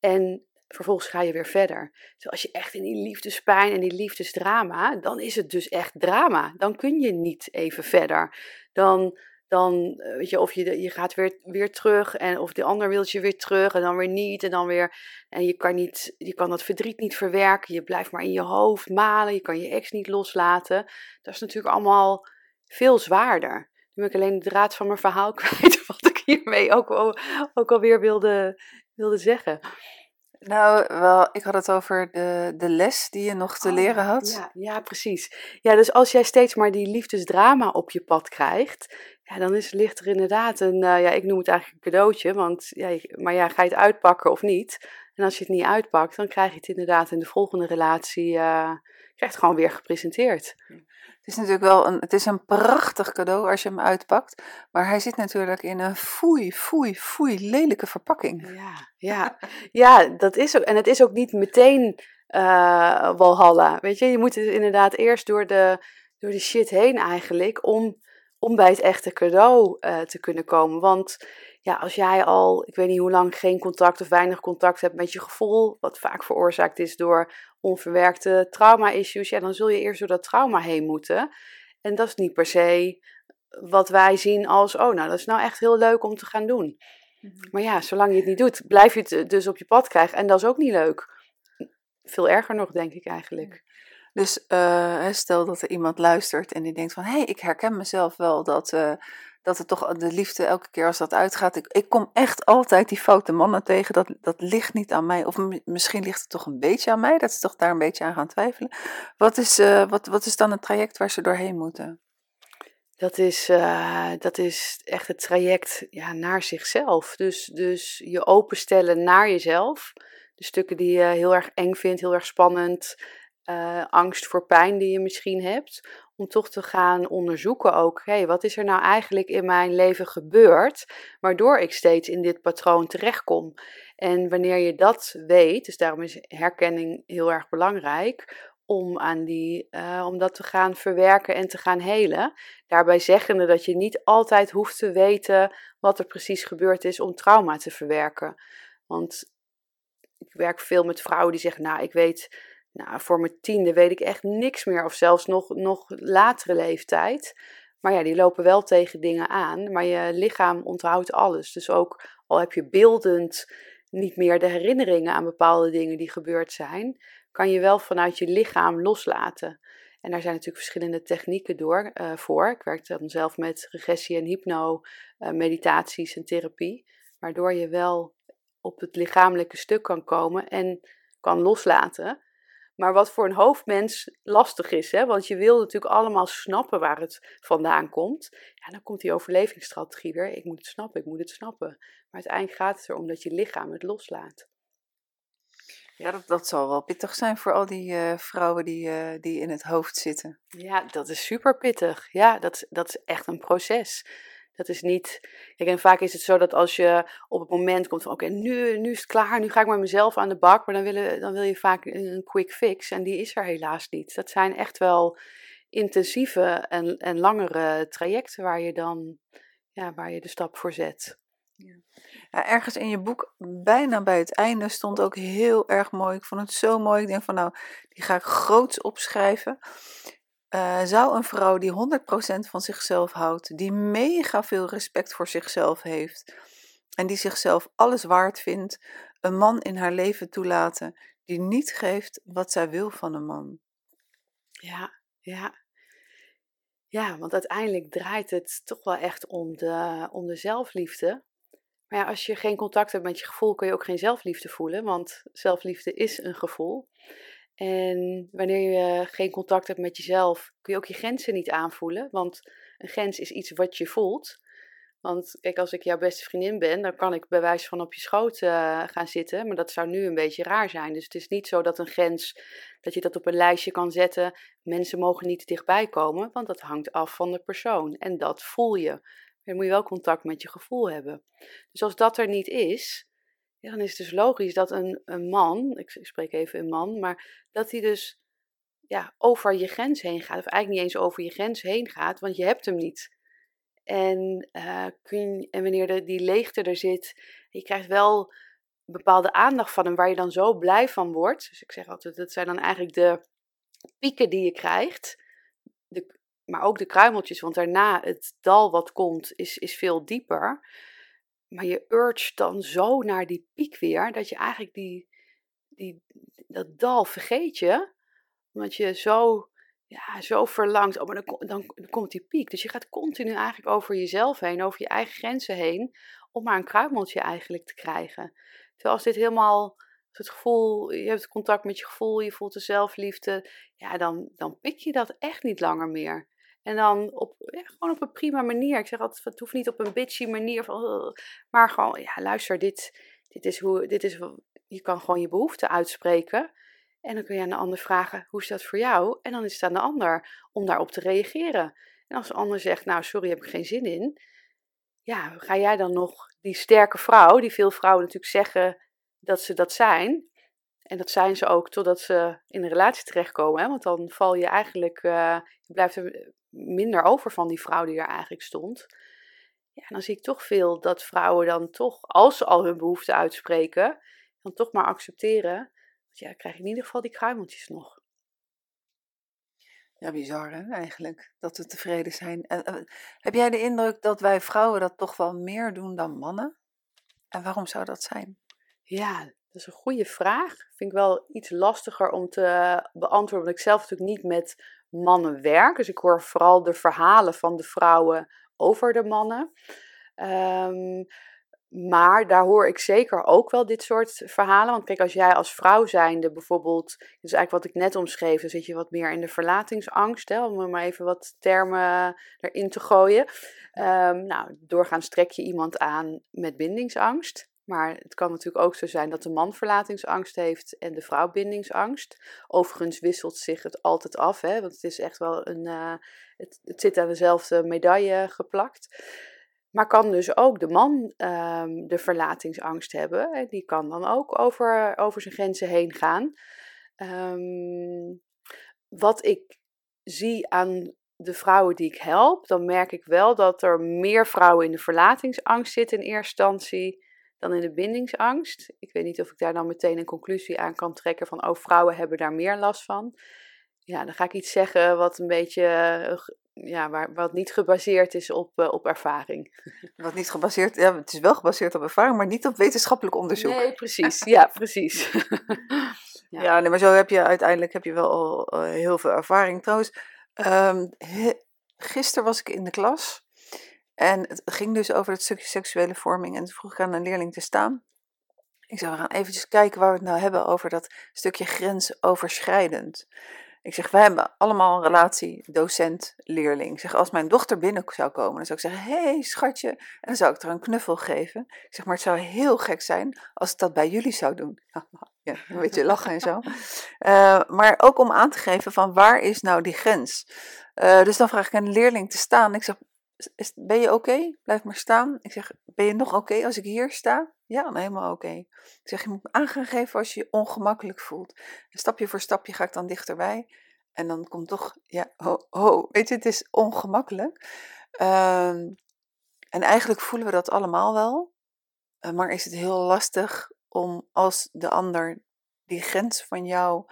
En vervolgens ga je weer verder. Dus als je echt in die liefdespijn en die liefdesdrama, dan is het dus echt drama. Dan kun je niet even verder. Dan, dan eh, weet je, of je, je gaat weer, weer terug en of de ander wil je weer terug en dan weer niet en dan weer. En je kan, niet, je kan dat verdriet niet verwerken. Je blijft maar in je hoofd malen. Je kan je ex niet loslaten. Dat is natuurlijk allemaal veel zwaarder. Nu ben ik alleen de draad van mijn verhaal kwijt, wat ik hiermee ook, ook alweer wilde, wilde zeggen. Nou, wel, ik had het over de, de les die je nog te oh, leren had. Ja, ja, precies. Ja, dus als jij steeds maar die liefdesdrama op je pad krijgt, ja, dan is, ligt er inderdaad een, uh, ja, ik noem het eigenlijk een cadeautje, want, ja, maar ja, ga je het uitpakken of niet? En als je het niet uitpakt, dan krijg je het inderdaad in de volgende relatie, uh, krijg het gewoon weer gepresenteerd. Het is natuurlijk wel een, het is een prachtig cadeau als je hem uitpakt. Maar hij zit natuurlijk in een foei, foei, foei lelijke verpakking. Ja, ja, ja dat is ook. En het is ook niet meteen uh, Walhalla. Weet je, je moet het inderdaad eerst door de, door de shit heen eigenlijk. Om, om bij het echte cadeau uh, te kunnen komen. Want ja, als jij al, ik weet niet hoe lang, geen contact of weinig contact hebt met je gevoel, wat vaak veroorzaakt is door onverwerkte trauma-issues, ja, dan zul je eerst door dat trauma heen moeten. En dat is niet per se wat wij zien als, oh, nou, dat is nou echt heel leuk om te gaan doen. Mhm. Maar ja, zolang je het niet doet, blijf je het dus op je pad krijgen. En dat is ook niet leuk. Veel erger nog, denk ik eigenlijk. Dus uh, stel dat er iemand luistert en die denkt van, hé, hey, ik herken mezelf wel dat, uh, dat het toch de liefde elke keer als dat uitgaat. Ik, ik kom echt altijd die foute mannen tegen. Dat, dat ligt niet aan mij. Of misschien ligt het toch een beetje aan mij. Dat ze toch daar een beetje aan gaan twijfelen. Wat is, uh, wat, wat is dan het traject waar ze doorheen moeten? Dat is, uh, dat is echt het traject ja, naar zichzelf. Dus, dus je openstellen naar jezelf. De stukken die je heel erg eng vindt, heel erg spannend. Angst voor pijn die je misschien hebt. Om toch te gaan onderzoeken ook, hé, hey, wat is er nou eigenlijk in mijn leven gebeurd, waardoor ik steeds in dit patroon terechtkom. En wanneer je dat weet, dus daarom is herkenning heel erg belangrijk, om, aan die, uh, om dat te gaan verwerken en te gaan helen. Daarbij zeggende dat je niet altijd hoeft te weten wat er precies gebeurd is om trauma te verwerken. Want ik werk veel met vrouwen die zeggen, nou, ik weet, nou, voor mijn tiende weet ik echt niks meer. Of zelfs nog, nog latere leeftijd. Maar ja, die lopen wel tegen dingen aan. Maar je lichaam onthoudt alles. Dus ook al heb je beeldend niet meer de herinneringen aan bepaalde dingen die gebeurd zijn, kan je wel vanuit je lichaam loslaten. En daar zijn natuurlijk verschillende technieken door, uh, voor. Ik werk dan zelf met regressie en hypno, uh, meditaties en therapie. Waardoor je wel op het lichamelijke stuk kan komen en kan loslaten. Maar wat voor een hoofdmens lastig is, hè? want je wil natuurlijk allemaal snappen waar het vandaan komt. Ja, dan komt die overlevingsstrategie weer. Ik moet het snappen, ik moet het snappen. Maar uiteindelijk gaat het erom dat je lichaam het loslaat. Ja, dat, dat zal wel pittig zijn voor al die uh, vrouwen die, uh, die in het hoofd zitten. Ja, dat is super pittig. Ja, dat, dat is echt een proces. Dat is niet. Kijk, vaak is het zo dat als je op het moment komt van oké, nu, nu is het klaar, nu ga ik met mezelf aan de bak. Maar dan, willen, dan wil je vaak een quick fix. En die is er helaas niet. Dat zijn echt wel intensieve en, en langere trajecten waar je dan ja, waar je de stap voor zet. Ja, ergens in je boek, bijna bij het einde, stond ook heel erg mooi. Ik vond het zo mooi. Ik denk van nou, die ga ik groots opschrijven. Uh, zou een vrouw die 100% van zichzelf houdt, die mega veel respect voor zichzelf heeft en die zichzelf alles waard vindt, een man in haar leven toelaten die niet geeft wat zij wil van een man? Ja, ja. Ja, want uiteindelijk draait het toch wel echt om de, om de zelfliefde. Maar ja, als je geen contact hebt met je gevoel, kun je ook geen zelfliefde voelen, want zelfliefde is een gevoel. En wanneer je geen contact hebt met jezelf, kun je ook je grenzen niet aanvoelen, want een grens is iets wat je voelt. Want kijk, als ik jouw beste vriendin ben, dan kan ik bij wijze van op je schoot uh, gaan zitten, maar dat zou nu een beetje raar zijn. Dus het is niet zo dat een grens, dat je dat op een lijstje kan zetten. Mensen mogen niet dichtbij komen, want dat hangt af van de persoon. En dat voel je dan moet je wel contact met je gevoel hebben. Dus als dat er niet is, ja, dan is het dus logisch dat een, een man, ik, spreek even een man, maar dat hij dus ja, over je grens heen gaat. Of eigenlijk niet eens over je grens heen gaat, want je hebt hem niet. En, je, en wanneer de, die leegte er zit, je krijgt wel bepaalde aandacht van hem waar je dan zo blij van wordt. Dus ik zeg altijd, dat zijn dan eigenlijk de pieken die je krijgt. De, maar ook de kruimeltjes, want daarna het dal wat komt is, is veel dieper. Maar je urge dan zo naar die piek weer, dat je eigenlijk die, die, dat dal vergeet je. Omdat je zo, ja, zo verlangt, oh, maar dan, dan, komt die piek. Dus je gaat continu eigenlijk over jezelf heen, over je eigen grenzen heen, om maar een kruimeltje eigenlijk te krijgen. Terwijl als dit helemaal het gevoel, je hebt contact met je gevoel, je voelt de zelfliefde, ja, dan, dan pik je dat echt niet langer meer. En dan op, gewoon op een prima manier. Ik zeg altijd, het hoeft niet op een bitchy manier. Van, maar gewoon, ja, luister, dit, dit is hoe, dit is, je kan gewoon je behoeften uitspreken. En dan kun je aan de ander vragen, hoe is dat voor jou? En dan is het aan de ander om daarop te reageren. En als de ander zegt, nou, sorry, heb ik geen zin in. Ja, ga jij dan nog die sterke vrouw, die veel vrouwen natuurlijk zeggen dat ze dat zijn. En dat zijn ze ook totdat ze in een relatie terechtkomen. Hè? Want dan val je eigenlijk, uh, je blijft er minder over van die vrouw die er eigenlijk stond. Ja, dan zie ik toch veel dat vrouwen dan toch, als ze al hun behoeften uitspreken, dan toch maar accepteren. Want ja, dan krijg je in ieder geval die kruimeltjes nog. Ja, bizar hè, eigenlijk, dat we tevreden zijn. En, heb jij de indruk dat wij vrouwen dat toch wel meer doen dan mannen? En waarom zou dat zijn? Ja, dat is een goede vraag. Vind ik wel iets lastiger om te beantwoorden, omdat ik zelf natuurlijk niet met mannenwerk. Dus ik hoor vooral de verhalen van de vrouwen over de mannen. Um, maar daar hoor ik zeker ook wel dit soort verhalen. Want kijk, als jij als vrouw zijnde bijvoorbeeld, dus eigenlijk wat ik net omschreef, dan zit je wat meer in de verlatingsangst, hè, om er maar even wat termen erin te gooien. Um, nou, doorgaans trek je iemand aan met bindingsangst. Maar het kan natuurlijk ook zo zijn dat de man verlatingsangst heeft en de vrouw bindingsangst. Overigens wisselt zich het altijd af, hè, want het is echt wel een. Uh, het, zit aan dezelfde medaille geplakt. Maar kan dus ook de man um, de verlatingsangst hebben. Die kan dan ook over, over zijn grenzen heen gaan. Um, wat ik zie aan de vrouwen die ik help, dan merk ik wel dat er meer vrouwen in de verlatingsangst zitten in eerste instantie dan in de bindingsangst. Ik weet niet of ik daar dan meteen een conclusie aan kan trekken van, oh, vrouwen hebben daar meer last van. Ja, dan ga ik iets zeggen wat een beetje, eh, ja, waar, wat niet gebaseerd is op, uh, op ervaring. Wat niet gebaseerd, ja, het is wel gebaseerd op ervaring, maar niet op wetenschappelijk onderzoek. Nee, precies. Ja, precies. ja, ja nee, maar zo heb je uiteindelijk heb je wel al uh, heel veel ervaring. Trouwens, um, gisteren was ik in de klas en het ging dus over het stukje seksuele vorming. En toen vroeg ik aan een leerling te staan. Ik zei, we gaan eventjes kijken waar we het nou hebben over dat stukje grensoverschrijdend. Ik zeg, wij hebben allemaal een relatie docent-leerling. Ik zeg, als mijn dochter binnen zou komen, dan zou ik zeggen, hé hey, schatje. En dan zou ik er een knuffel geven. Ik zeg, maar het zou heel gek zijn als ik dat bij jullie zou doen. Ja, een beetje lachen en zo. Uh, maar ook om aan te geven van waar is nou die grens? Uh, dus dan vraag ik een leerling te staan. Ik zeg, is, ben je oké? Blijf maar staan. Ik zeg, ben je nog oké als ik hier sta? Ja, helemaal oké. Ik zeg, je moet me aan gaan geven als je je ongemakkelijk voelt. Stapje voor stapje ga ik dan dichterbij. En dan komt toch, ja, ho, ho weet je, het is ongemakkelijk. Um, en eigenlijk voelen we dat allemaal wel. Uh, maar is het heel lastig om als de ander die grens van jou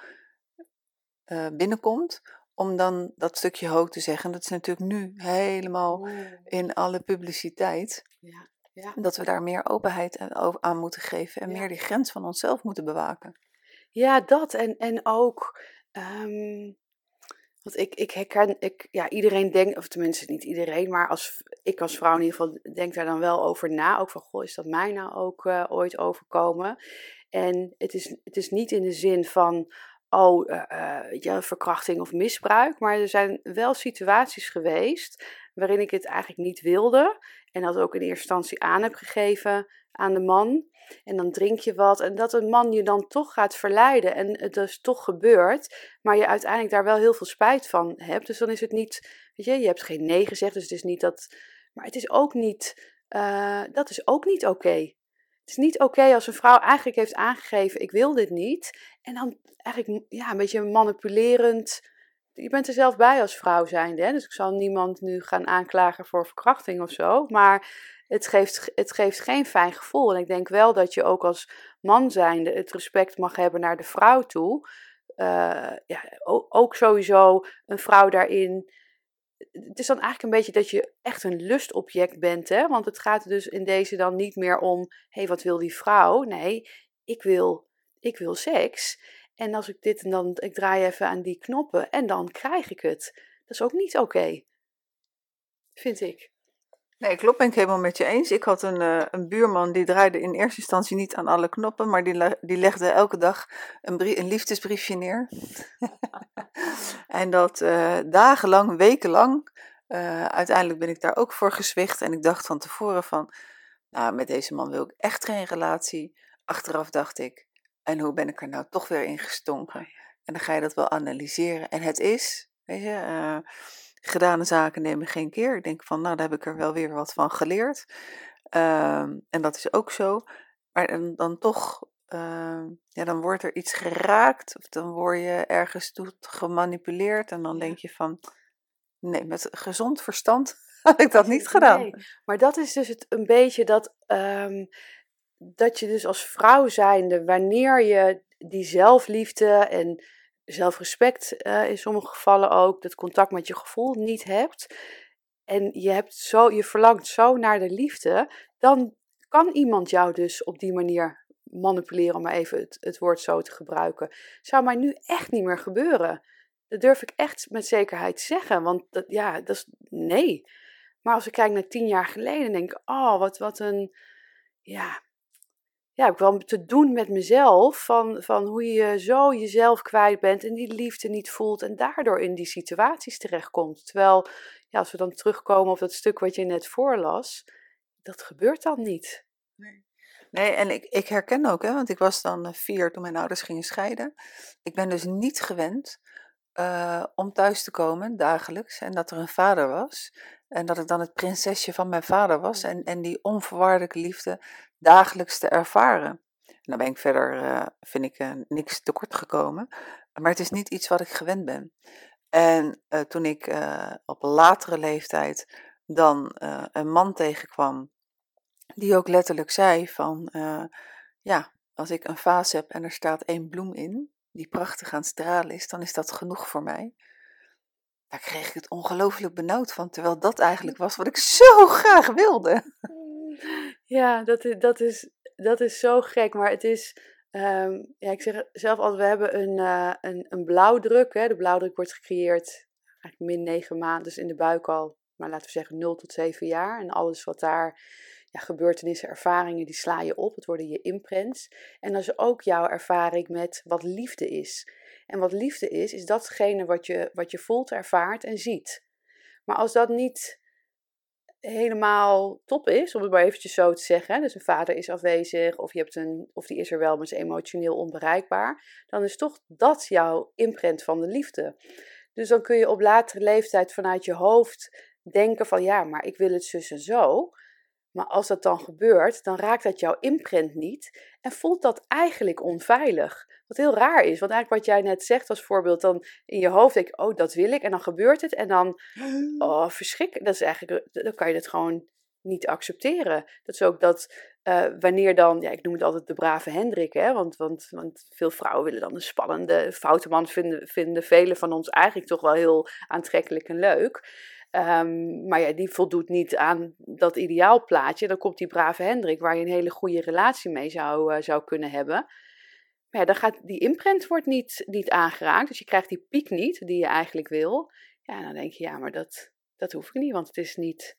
uh, binnenkomt, om dan dat stukje hoog te zeggen. Dat is natuurlijk nu helemaal in alle publiciteit. Ja, ja. Dat we daar meer openheid aan moeten geven en meer die grens van onszelf moeten bewaken. Ja, dat. En, en ook. Um, want ik, ik herken, ik, ja, iedereen denkt, of tenminste niet iedereen, maar als, ik als vrouw in ieder geval denk daar dan wel over na. Ook van, goh, is dat mij nou ook uh, ooit overkomen? En het is, het is niet in de zin van, oh, uh, ja, verkrachting of misbruik. Maar er zijn wel situaties geweest waarin ik het eigenlijk niet wilde. En dat ook in eerste instantie aan heb gegeven aan de man. En dan drink je wat. En dat een man je dan toch gaat verleiden. En het dus toch gebeurt. Maar je uiteindelijk daar wel heel veel spijt van hebt. Dus dan is het niet. Weet je, je hebt geen nee gezegd. Dus het is niet dat. Maar het is ook niet. Uh, dat is ook niet oké. Het is niet oké als een vrouw eigenlijk heeft aangegeven: ik wil dit niet. En dan eigenlijk ja, een beetje manipulerend. Je bent er zelf bij als vrouw zijnde. Dus ik zal niemand nu gaan aanklagen voor verkrachting of zo. Maar het geeft, het geeft geen fijn gevoel. En ik denk wel dat je ook als man zijnde het respect mag hebben naar de vrouw toe. Uh, ja, ook sowieso een vrouw daarin het is dan eigenlijk een beetje dat je echt een lustobject bent, hè? Want het gaat dus in deze dan niet meer om, hé, hey, wat wil die vrouw? Nee, ik wil, ik wil seks. En als ik dit en dan, ik draai even aan die knoppen en dan krijg ik het. Dat is ook niet oké, vind ik. Nee, klopt, ben ik helemaal met je eens. Ik had een, uh, een buurman die draaide in eerste instantie niet aan alle knoppen, maar die, die legde elke dag een, een liefdesbriefje neer. en dat uh, dagenlang, wekenlang. Uh, uiteindelijk ben ik daar ook voor gezwicht en ik dacht van tevoren van, nou, met deze man wil ik echt geen relatie. Achteraf dacht ik, en hoe ben ik er nou toch weer in gestonken? En dan ga je dat wel analyseren. En het is, weet je, gedane zaken nemen geen keer. Ik denk van, nou, daar heb ik er wel weer wat van geleerd. Um, en dat is ook zo. Maar dan, dan toch, uh, ja, dan wordt er iets geraakt. Of dan word je ergens toe gemanipuleerd. En dan denk je van, nee, met gezond verstand had ik dat niet gedaan. Nee, maar dat is dus het, een beetje dat, um, dat je dus als vrouw zijnde, wanneer je die zelfliefde en zelfrespect uh, in sommige gevallen ook, dat contact met je gevoel niet hebt. En je, hebt zo, je verlangt zo naar de liefde, dan kan iemand jou dus op die manier manipuleren, om maar even het, het woord zo te gebruiken. Zou mij nu echt niet meer gebeuren. Dat durf ik echt met zekerheid zeggen, want dat, ja, dat is nee. Maar als ik kijk naar tien jaar geleden, denk ik, oh, wat, wat een ja, ja, ik wel te doen met mezelf. Van, van hoe je zo jezelf kwijt bent en die liefde niet voelt. En daardoor in die situaties terechtkomt. Terwijl, ja, als we dan terugkomen op dat stuk wat je net voorlas. Dat gebeurt dan niet. Nee. Nee, en ik, ik herken ook, hè, want ik was dan eh, vier toen mijn ouders gingen scheiden. Ik ben dus niet gewend uh, om thuis te komen dagelijks en dat er een vader was. En dat ik dan het prinsesje van mijn vader was en, en die onvoorwaardelijke liefde dagelijks te ervaren. En dan ben ik verder, uh, vind ik, uh, niks tekort gekomen. Maar het is niet iets wat ik gewend ben. En toen ik op latere leeftijd dan een man tegenkwam, die ook letterlijk zei van, ja, als ik een vaas heb en er staat één bloem in, die prachtig aan het stralen is, dan is dat genoeg voor mij. Daar kreeg ik het ongelooflijk benauwd van, terwijl dat eigenlijk was wat ik zo graag wilde. Ja, dat is, dat is, dat is zo gek, maar het is, um, ja, ik zeg zelf altijd, we hebben een, uh, een, een blauwdruk. Hè? De blauwdruk wordt gecreëerd eigenlijk min negen maanden, dus in de buik al, maar laten we zeggen 0 tot 7 jaar. En alles wat daar ja, gebeurtenissen, ervaringen, die sla je op. Het worden je imprints. En dat is ook jouw ervaring met wat liefde is. En wat liefde is, is datgene wat je, wat je voelt, ervaart en ziet. Maar als dat niet helemaal top is, om het maar eventjes zo te zeggen, dus een vader is afwezig of, je hebt een, of die is er wel, maar is emotioneel onbereikbaar, dan is toch dat jouw imprint van de liefde. Dus dan kun je op latere leeftijd vanuit je hoofd denken van ja, maar ik wil het zus en zo. Maar als dat dan gebeurt, dan raakt dat jouw imprint niet en voelt dat eigenlijk onveilig. Wat heel raar is, want eigenlijk wat jij net zegt als voorbeeld, dan in je hoofd denk je, oh dat wil ik, en dan gebeurt het en dan, oh verschrikkelijk, dat is eigenlijk, dan kan je het gewoon niet accepteren. Dat is ook dat uh, wanneer dan, ja ik noem het altijd de brave Hendrik, hè, want, want, want veel vrouwen willen dan een spannende foute man, vinden, vinden velen van ons eigenlijk toch wel heel aantrekkelijk en leuk. Um, maar ja, die voldoet niet aan dat ideaalplaatje. Dan komt die brave Hendrik, waar je een hele goede relatie mee zou, uh, zou kunnen hebben. Maar ja, dan gaat die imprint wordt niet, niet aangeraakt. Dus je krijgt die piek niet die je eigenlijk wil. Ja, dan denk je, ja, maar dat, dat hoef ik niet, want het is niet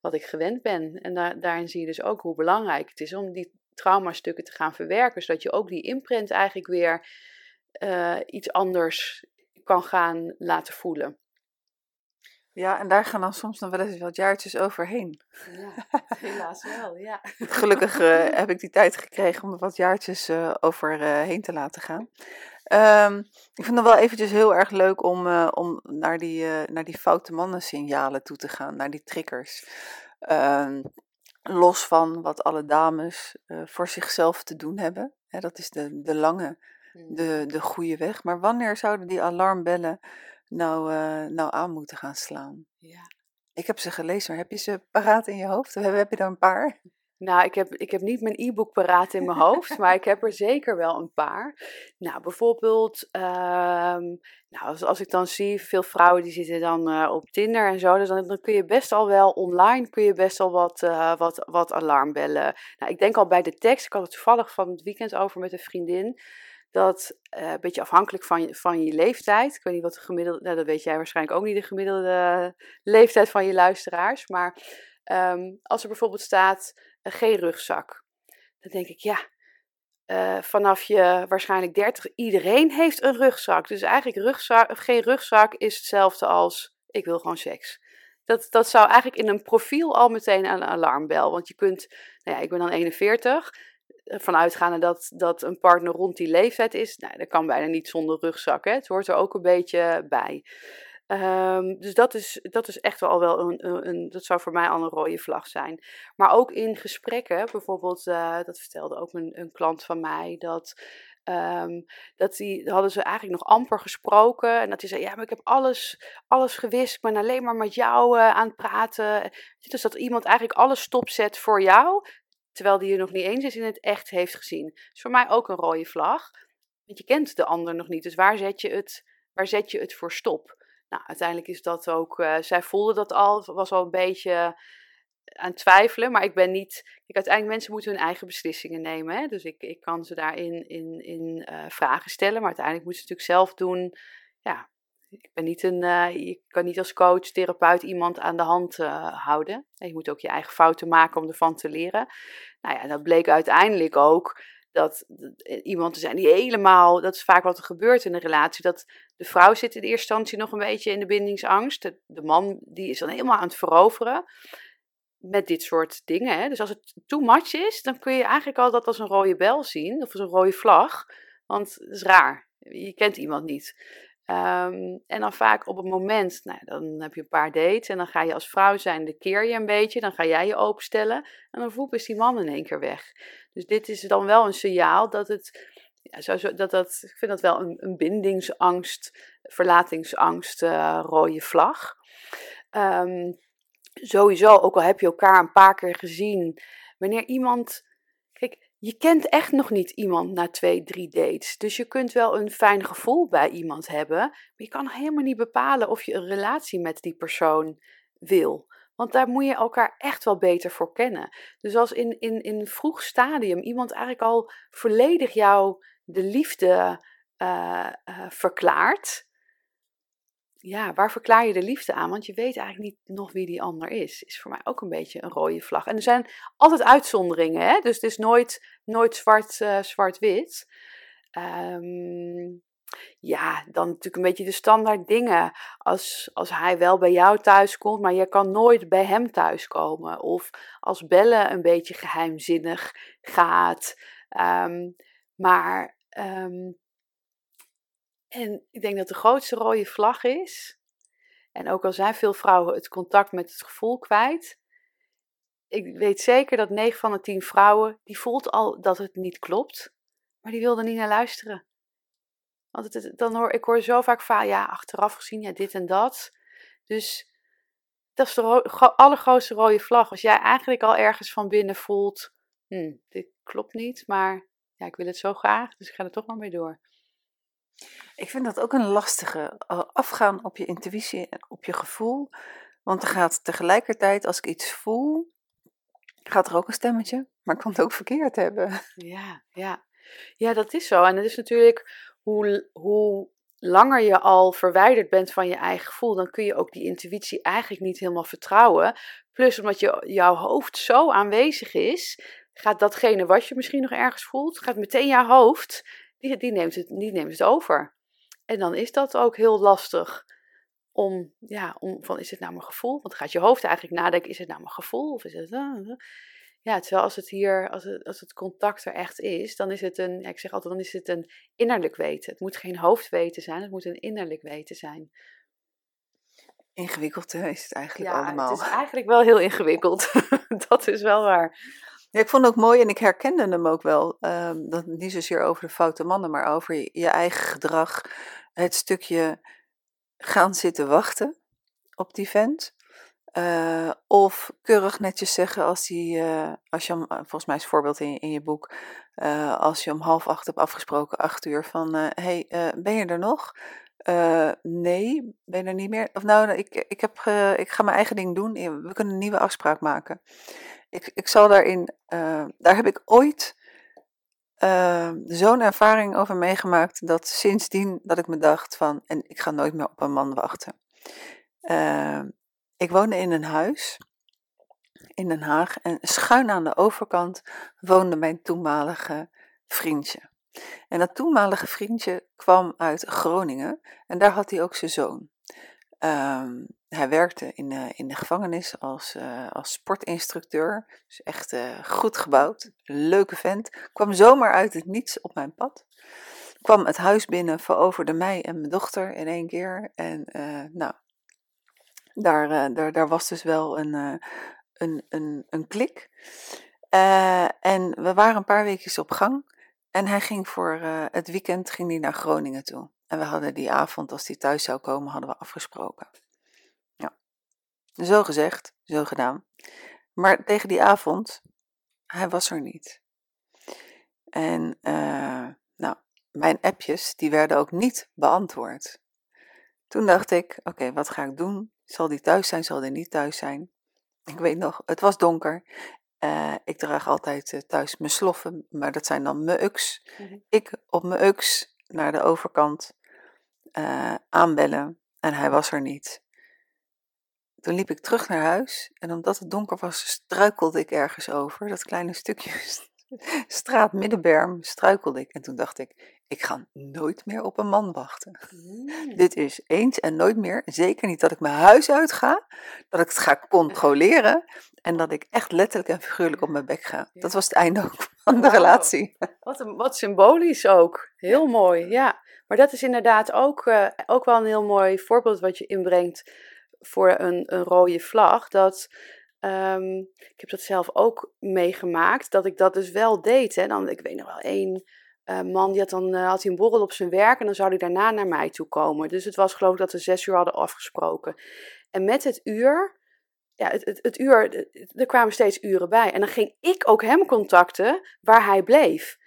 wat ik gewend ben. En daar, daarin zie je dus ook hoe belangrijk het is om die traumastukken te gaan verwerken. Zodat je ook die imprint eigenlijk weer uh, iets anders kan gaan laten voelen. Ja, en daar gaan dan soms nog wel eens wat jaartjes overheen. Ja, helaas wel, ja. Gelukkig uh, heb ik die tijd gekregen om er wat jaartjes uh, overheen te laten gaan. Um, ik vind het wel eventjes heel erg leuk om, om naar, die, naar die foute mannen signalen toe te gaan, naar die triggers. Um, los van wat alle dames voor zichzelf te doen hebben. Hè, dat is de, de lange, hmm. de, de goede weg. Maar wanneer zouden die alarmbellen nou, uh, nou aan moeten gaan slaan. Ja. Ik heb ze gelezen, maar heb je ze paraat in je hoofd? Of heb je er een paar? Nou, ik heb, ik heb niet mijn e-book paraat in mijn hoofd, maar ik heb er zeker wel een paar. Nou, bijvoorbeeld, um, nou, als, als ik dan zie, veel vrouwen die zitten dan uh, op Tinder en zo, dus dan, dan, kun je best al wel online, kun je best al wat, uh, wat, wat alarmbellen. Nou, ik denk al bij de tekst, ik had het toevallig van het weekend over met een vriendin dat uh, een beetje afhankelijk van je, van je leeftijd. Ik weet niet wat de gemiddelde, nou, dat weet jij waarschijnlijk ook niet, de gemiddelde leeftijd van je luisteraars. Maar um, als er bijvoorbeeld staat uh, geen rugzak, dan denk ik ja. Uh, vanaf je waarschijnlijk 30, iedereen heeft een rugzak. Dus eigenlijk rugzak, geen rugzak is hetzelfde als ik wil gewoon seks. Dat, dat zou eigenlijk in een profiel al meteen een alarmbel. Want je kunt, nou ja, ik ben dan 41 vanuitgaande dat, dat een partner rond die leeftijd is, nou, dat kan bijna niet zonder rugzak. Hè? Het hoort er ook een beetje bij. Um, dus dat is, dat is echt wel, wel een, een, dat zou voor mij al een rode vlag zijn. Maar ook in gesprekken, bijvoorbeeld, uh, dat vertelde ook een, een klant van mij, dat Um, dat die hadden ze eigenlijk nog amper gesproken. En dat hij zei: Ja, maar ik heb alles, alles gewist. Ik ben alleen maar met jou uh, aan het praten. Dus dat iemand eigenlijk alles stopzet voor jou terwijl die je nog niet eens is in het echt heeft gezien. is voor mij ook een rode vlag. Want je kent de ander nog niet. Dus waar zet je het, waar zet je het voor stop? Nou, uiteindelijk is dat ook. Uh, zij voelde dat al, was al een beetje aan twijfelen. Maar ik ben niet. Kijk, uiteindelijk mensen moeten hun eigen beslissingen nemen. Hè? Dus ik, ik kan ze daarin in, in, uh, vragen stellen. Maar uiteindelijk moeten ze natuurlijk zelf doen. Ja, ik ben niet een, uh, je kan niet als coach, therapeut iemand aan de hand uh, houden. En je moet ook je eigen fouten maken om ervan te leren. Nou ja, dat bleek uiteindelijk ook dat iemand te zijn die helemaal, dat is vaak wat er gebeurt in een relatie, dat de vrouw zit in eerste instantie nog een beetje in de bindingsangst. De, de man die is dan helemaal aan het veroveren met dit soort dingen. Hè. Dus als het too much is, dan kun je eigenlijk al dat als een rode bel zien, of als een rode vlag. Want het is raar. Je kent iemand niet. Ehm, en dan vaak op het moment, nou, dan heb je een paar dates en dan ga je als vrouw zijn, de keer je een beetje, dan ga jij je openstellen en dan voep is die man in één keer weg. Dus dit is dan wel een signaal dat het, ja, zo, dat, dat, ik vind dat wel een, een bindingsangst, verlatingsangst, uh, rode vlag. Ehm, sowieso, ook al heb je elkaar een paar keer gezien, wanneer iemand je kent echt nog niet iemand na twee, drie dates. Dus je kunt wel een fijn gevoel bij iemand hebben, maar je kan helemaal niet bepalen of je een relatie met die persoon wil. Want daar moet je elkaar echt wel beter voor kennen. Dus als in, in, in een vroeg stadium iemand eigenlijk al volledig jou de liefde uh, uh, verklaart, ja, waar verklaar je de liefde aan? Want je weet eigenlijk niet nog wie die ander is. Is voor mij ook een beetje een rode vlag. En er zijn altijd uitzonderingen, hè? dus het is nooit, nooit zwart, uh, zwart-wit. Um, ja, dan natuurlijk een beetje de standaard dingen. Als, als hij wel bij jou thuis komt, maar je kan nooit bij hem thuiskomen. Of als bellen een beetje geheimzinnig gaat. Um, maar um, en ik denk dat de grootste rode vlag is, en ook al zijn veel vrouwen het contact met het gevoel kwijt, ik weet zeker dat 9 van de 10 vrouwen, die voelt al dat het niet klopt, maar die wilden niet naar luisteren. Want het, dan hoor, ik hoor zo vaak van, ja, achteraf gezien, ja, dit en dat. Dus dat is de allergrootste rode vlag. Als jij eigenlijk al ergens van binnen voelt, hm, dit klopt niet, maar ja, ik wil het zo graag, dus ik ga er toch maar mee door. Ik vind dat ook een lastige. Afgaan op je intuïtie en op je gevoel. Want er gaat tegelijkertijd, als ik iets voel, gaat er ook een stemmetje. Maar ik kan het ook verkeerd hebben. Ja, ja. ja dat is zo. En het is natuurlijk hoe, hoe langer je al verwijderd bent van je eigen gevoel, dan kun je ook die intuïtie eigenlijk niet helemaal vertrouwen. Plus omdat je, jouw hoofd zo aanwezig is, gaat datgene wat je misschien nog ergens voelt, gaat meteen jouw hoofd die, die, neemt het, die neemt het over. En dan is dat ook heel lastig om, ja, om van is het nou mijn gevoel? Want dan gaat je hoofd eigenlijk nadenken, is het nou mijn gevoel? Of is het, uh, ja, terwijl als het hier, als het, als het contact er echt is, dan is het een, ja, ik zeg altijd, dan is het een innerlijk weten. Het moet geen hoofdweten zijn, het moet een innerlijk weten zijn. Ingewikkeld hè, is het eigenlijk ja, allemaal. het is eigenlijk wel heel ingewikkeld. dat is wel waar. Ja, ik vond het ook mooi en ik herkende hem ook wel. Um, dat niet zozeer over de foute mannen, maar over je, eigen gedrag. Het stukje gaan zitten wachten op die vent. Uh, of keurig netjes zeggen als, die, uh, als je hem, eh, volgens mij is het voorbeeld in, in je boek, als je om half acht hebt afgesproken, acht uur, van hey, ben je er nog? nee, ben je er niet meer? Of nou, ik, ik, heb, ik ga mijn eigen ding doen, we kunnen een nieuwe afspraak maken ik, ik zal daarin, uh, daar heb ik ooit uh, zo'n ervaring over meegemaakt dat sindsdien dat ik me dacht van, en ik ga nooit meer op een man wachten. Uh, ik woonde in een huis in Den Haag en schuin aan de overkant woonde mijn toenmalige vriendje. En dat toenmalige vriendje kwam uit Groningen en daar had hij ook zijn zoon. Um, hij werkte in de, in de gevangenis als, uh, als sportinstructeur. Dus echt uh, goed gebouwd. Leuke vent. Kwam zomaar uit het niets op mijn pad. Kwam het huis binnen, veroverde mij en mijn dochter in één keer. En nou, daar, daar, daar was dus wel een, een, een, een klik. en we waren een paar weken op gang. En hij ging voor het weekend ging hij naar Groningen toe. En we hadden die avond, als hij thuis zou komen, hadden we afgesproken. Zo gezegd, zo gedaan. Maar tegen die avond, hij was er niet. En uh, nou, mijn appjes, die werden ook niet beantwoord. Toen dacht ik, oké, wat ga ik doen? Zal die thuis zijn, zal die niet thuis zijn? Ik weet nog, het was donker. Uh, ik draag altijd uh, thuis mijn sloffen, maar dat zijn dan mijn uks. Mhm. Ik op mijn uks naar de overkant aanbellen en hij was er niet. Toen liep ik terug naar huis en omdat het donker was, struikelde ik ergens over. Dat kleine stukje straat Middenberm struikelde ik. En toen dacht ik, ik ga nooit meer op een man wachten. Mm. Dit is eens en nooit meer. Zeker niet dat ik mijn huis uit ga, dat ik het ga controleren en dat ik echt letterlijk en figuurlijk op mijn bek ga. Dat was het einde ook van de relatie. Wat, een, wat symbolisch ook. Heel mooi, ja. Maar dat is inderdaad ook, eh, ook wel een heel mooi voorbeeld wat je inbrengt voor een, een rode vlag. Dat, ehm, ik heb dat zelf ook meegemaakt, dat ik dat dus wel deed. Hè. Dan, ik weet nog wel één eh, man, die had dan eh, had hij een borrel op zijn werk en dan zou hij daarna naar mij toe komen. Dus het was geloof ik dat we zes uur hadden afgesproken. En met het uur, ja, het, het, het uur, er kwamen steeds uren bij. En dan ging ik ook hem contacten waar hij bleef.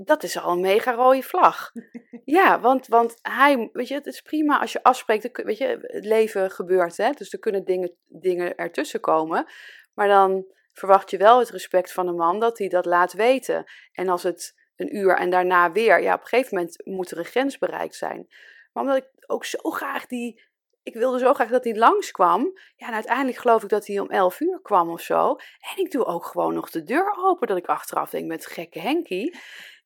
Dat is al een mega rode vlag. Ja, want, want hij, weet je, het is prima als je afspreekt, weet je, het leven gebeurt, hè, dus er kunnen dingen, dingen ertussen komen. Maar dan verwacht je wel het respect van een man dat hij dat laat weten. En als het een uur en daarna weer, ja, op een gegeven moment moet er een grens bereikt zijn. Maar omdat ik ook zo graag die, ik wilde zo graag dat hij langskwam, ja, en uiteindelijk geloof ik dat hij om 11 uur kwam of zo. En ik doe ook gewoon nog de deur open, dat ik achteraf denk met gekke Henkie.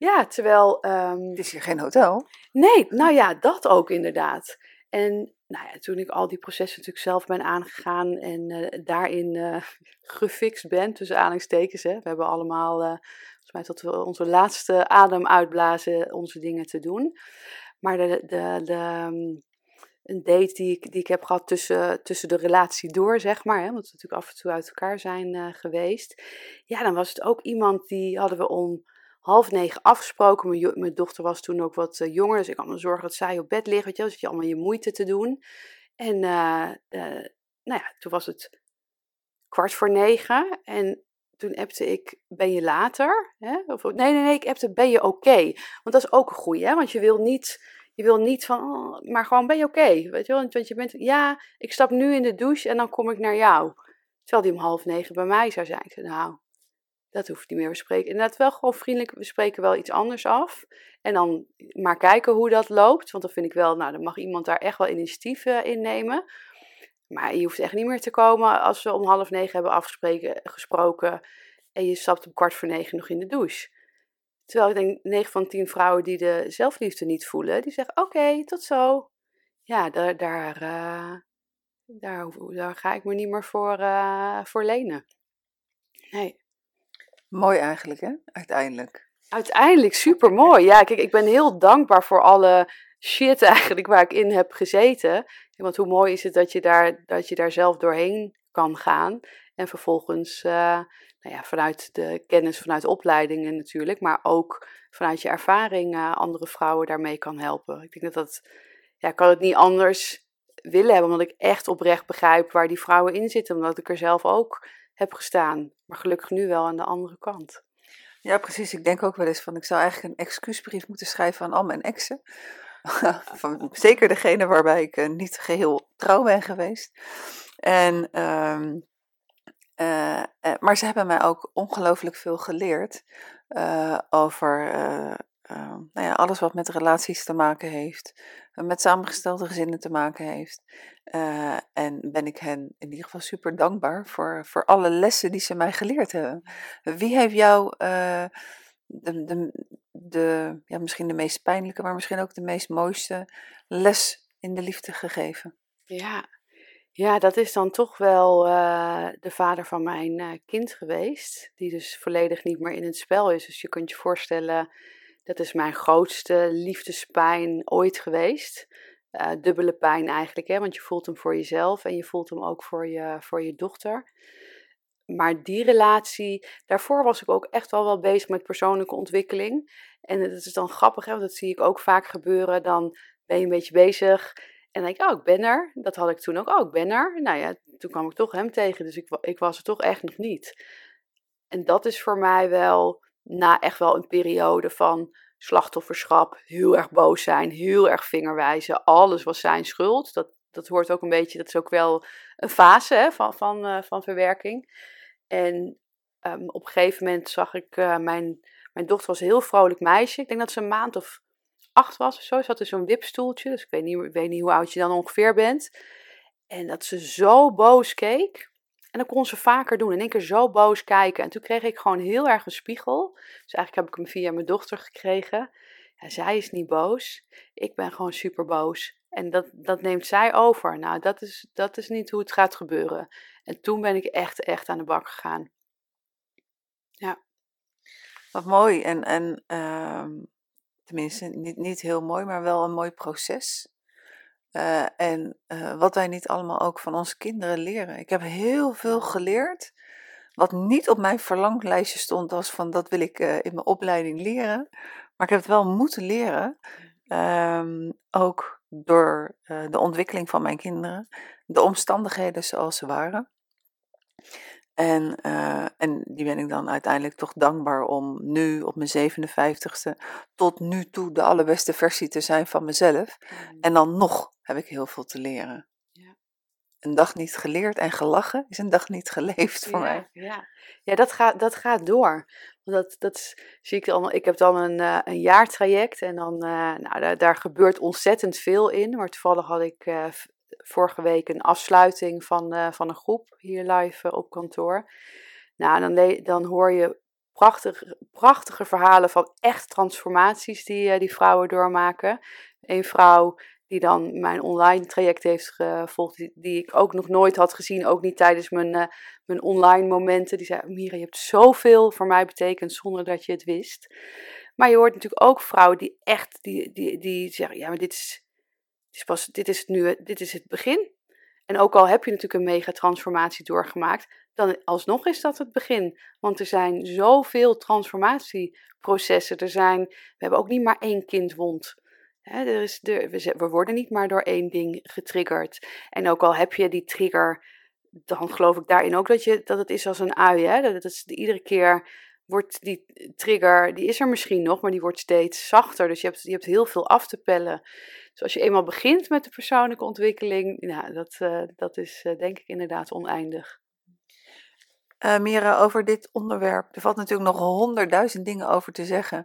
Ja, terwijl. ehm, Het is hier geen hotel. Nee, nou ja, dat ook inderdaad. En nou ja, toen ik al die processen natuurlijk zelf ben aangegaan en eh, daarin eh, gefixt ben, tussen aanhalingstekens. Hè. We hebben allemaal, eh, volgens mij tot we onze laatste adem uitblazen, onze dingen te doen. Maar de, de, de, ehm, een date die ik, die ik heb gehad tussen, tussen de relatie door, zeg maar, hè, want we natuurlijk af en toe uit elkaar zijn geweest. Ja, dan was het ook iemand die hadden we om half negen afgesproken. Mijn, mijn dochter was toen ook wat eh, jonger, dus ik had me zorgen dat zij op bed ligt. Weet je, dus je allemaal je moeite te doen. En eh, eh, nou ja, toen was het kwart voor negen. En toen appte ik, ben je later? Hè? Of, nee, nee, nee, ik appte, ben je oké? Want dat is ook een goeie, hè? Want je wil niet, je wil niet van, oh, maar gewoon, ben je oké? Weet je wel, want je bent, ja, ik stap nu in de douche en dan kom ik naar jou. Terwijl die om half negen bij mij zou zijn. Ik zei, nou, dat hoeft niet meer. We spreken inderdaad wel gewoon vriendelijk. We spreken wel iets anders af. En dan maar kijken hoe dat loopt. Want dan vind ik wel, nou, dan mag iemand daar echt wel initiatief eh, in nemen. Maar je hoeft echt niet meer te komen als we om half negen hebben afgesproken gesproken. En je stapt om kwart voor negen nog in de douche. Terwijl ik denk, 9 van 10 vrouwen die de zelfliefde niet voelen, die zeggen: Oké, tot zo. Ja, daar, daar, eh, daar, daar ga ik me niet meer voor, eh, voor lenen. Nee. Mooi eigenlijk, hè? Uiteindelijk. Uiteindelijk super mooi. Ja, kijk, ik ben heel dankbaar voor alle shit eigenlijk waar ik in heb gezeten. Want hoe mooi is het dat je daar, dat je daar zelf doorheen kan gaan. En vervolgens, eh, nou ja, vanuit de kennis, vanuit opleidingen natuurlijk, maar ook vanuit je ervaring eh, andere vrouwen daarmee kan helpen. Ik denk dat dat, ja, ik kan het niet anders willen hebben, omdat ik echt oprecht begrijp waar die vrouwen in zitten, omdat ik er zelf ook heb gestaan. Maar gelukkig nu wel aan de andere kant. Ja, precies. Ik denk ook wel eens van, ik zou eigenlijk een excuusbrief moeten schrijven aan al mijn exen. van, zeker degene waarbij ik eh, niet geheel trouw ben geweest. En, ehm, eh, eh, maar ze hebben mij ook ongelooflijk veel geleerd over eh, eh, nou ja, alles wat met relaties te maken heeft, eh, met samengestelde gezinnen te maken heeft. Eh, en ben ik hen in ieder geval super dankbaar voor, voor alle lessen die ze mij geleerd hebben. Wie heeft jou eh, de, de, de, ja, misschien de meest pijnlijke, maar misschien ook de meest mooiste les in de liefde gegeven? Ja, ja dat is dan toch wel de vader van mijn kind geweest, die dus volledig niet meer in het spel is. Dus je kunt je voorstellen, dat is mijn grootste liefdespijn ooit geweest. Eh, dubbele pijn eigenlijk, hè? want je voelt hem voor jezelf en je voelt hem ook voor je, voor je dochter. Maar die relatie, daarvoor was ik ook echt wel wel bezig met persoonlijke ontwikkeling. En het is dan grappig, hè, want dat zie ik ook vaak gebeuren. Dan ben je een beetje bezig en denk ik, oh, ik ben er. Dat had ik toen ook, oh, ik ben er. Nou ja, toen kwam ik toch hem tegen, dus ik, ik was er toch echt nog niet. En dat is voor mij wel, na echt wel een periode van slachtofferschap, heel erg boos zijn, heel erg vingerwijzen. Alles was zijn schuld. Dat, dat hoort ook een beetje, dat is ook wel een fase hè, van, van, eh, van verwerking. En ehm, op een gegeven moment zag ik, eh, mijn, mijn dochter was een heel vrolijk meisje. Ik denk dat ze een maand of acht was of zo. Ze zat in zo'n wipstoeltje, dus ik weet niet, ik weet niet hoe oud je dan ongeveer bent. En dat ze zo boos keek. En dat kon ze vaker doen. In één keer zo boos kijken. En toen kreeg ik gewoon heel erg een spiegel. Dus eigenlijk heb ik hem via mijn dochter gekregen. Ja, zij is niet boos. Ik ben gewoon super boos. En dat, dat neemt zij over. Nou, dat is, dat is niet hoe het gaat gebeuren. En toen ben ik echt, echt aan de bak gegaan. Ja. Wat mooi. En, en uh, tenminste, niet, niet heel mooi, maar wel een mooi proces. Uh, en uh, wat wij niet allemaal ook van onze kinderen leren. Ik heb heel veel geleerd. Wat niet op mijn verlanglijstje stond als van dat wil ik uh, in mijn opleiding leren. Maar ik heb het wel moeten leren. Um, ook door de ontwikkeling van mijn kinderen. De omstandigheden zoals ze waren. En, uh, en die ben ik dan uiteindelijk toch dankbaar om nu op mijn 57ste tot nu toe de allerbeste versie te zijn van mezelf. Mm. En dan nog heb ik heel veel te leren. Ja. Een dag niet geleerd en gelachen is een dag niet geleefd voor ja, mij. Ja, ja dat, gaat, dat gaat door. Dat, dat zie ik allemaal. Ik heb dan een, uh, een jaartraject en dan, uh, nou, daar, daar, gebeurt ontzettend veel in. Maar toevallig had ik vorige week een afsluiting van, uh, van een groep hier live uh, op kantoor. Nou, dan, dan hoor je prachtige, prachtige verhalen van echt transformaties die uh, die vrouwen doormaken. Een vrouw die dan mijn online traject heeft gevolgd, die, die, ik ook nog nooit had gezien, ook niet tijdens mijn, mijn online momenten. Die zei, Mira, je hebt zoveel voor mij betekend zonder dat je het wist. Maar je hoort natuurlijk ook vrouwen die echt, die, die, die zeggen, ja, maar dit is, is pas, dit, is nu, dit is het begin. En ook al heb je natuurlijk een mega transformatie doorgemaakt, dan alsnog is dat het begin. Want er zijn zoveel transformatieprocessen. Er zijn, we hebben ook niet maar één kindwond. He, er is, er, we, worden niet maar door één ding getriggerd. En ook al heb je die trigger, dan geloof ik daarin ook dat, je, dat het is als een ui. Dat het is iedere keer wordt die trigger, die is er misschien nog, maar die wordt steeds zachter. Dus je hebt, je hebt heel veel af te pellen. Dus als je eenmaal begint met de persoonlijke ontwikkeling, nou, dat, uh, dat is uh, denk ik inderdaad oneindig. Uh, Mira, over dit onderwerp, er valt natuurlijk nog honderdduizend dingen over te zeggen.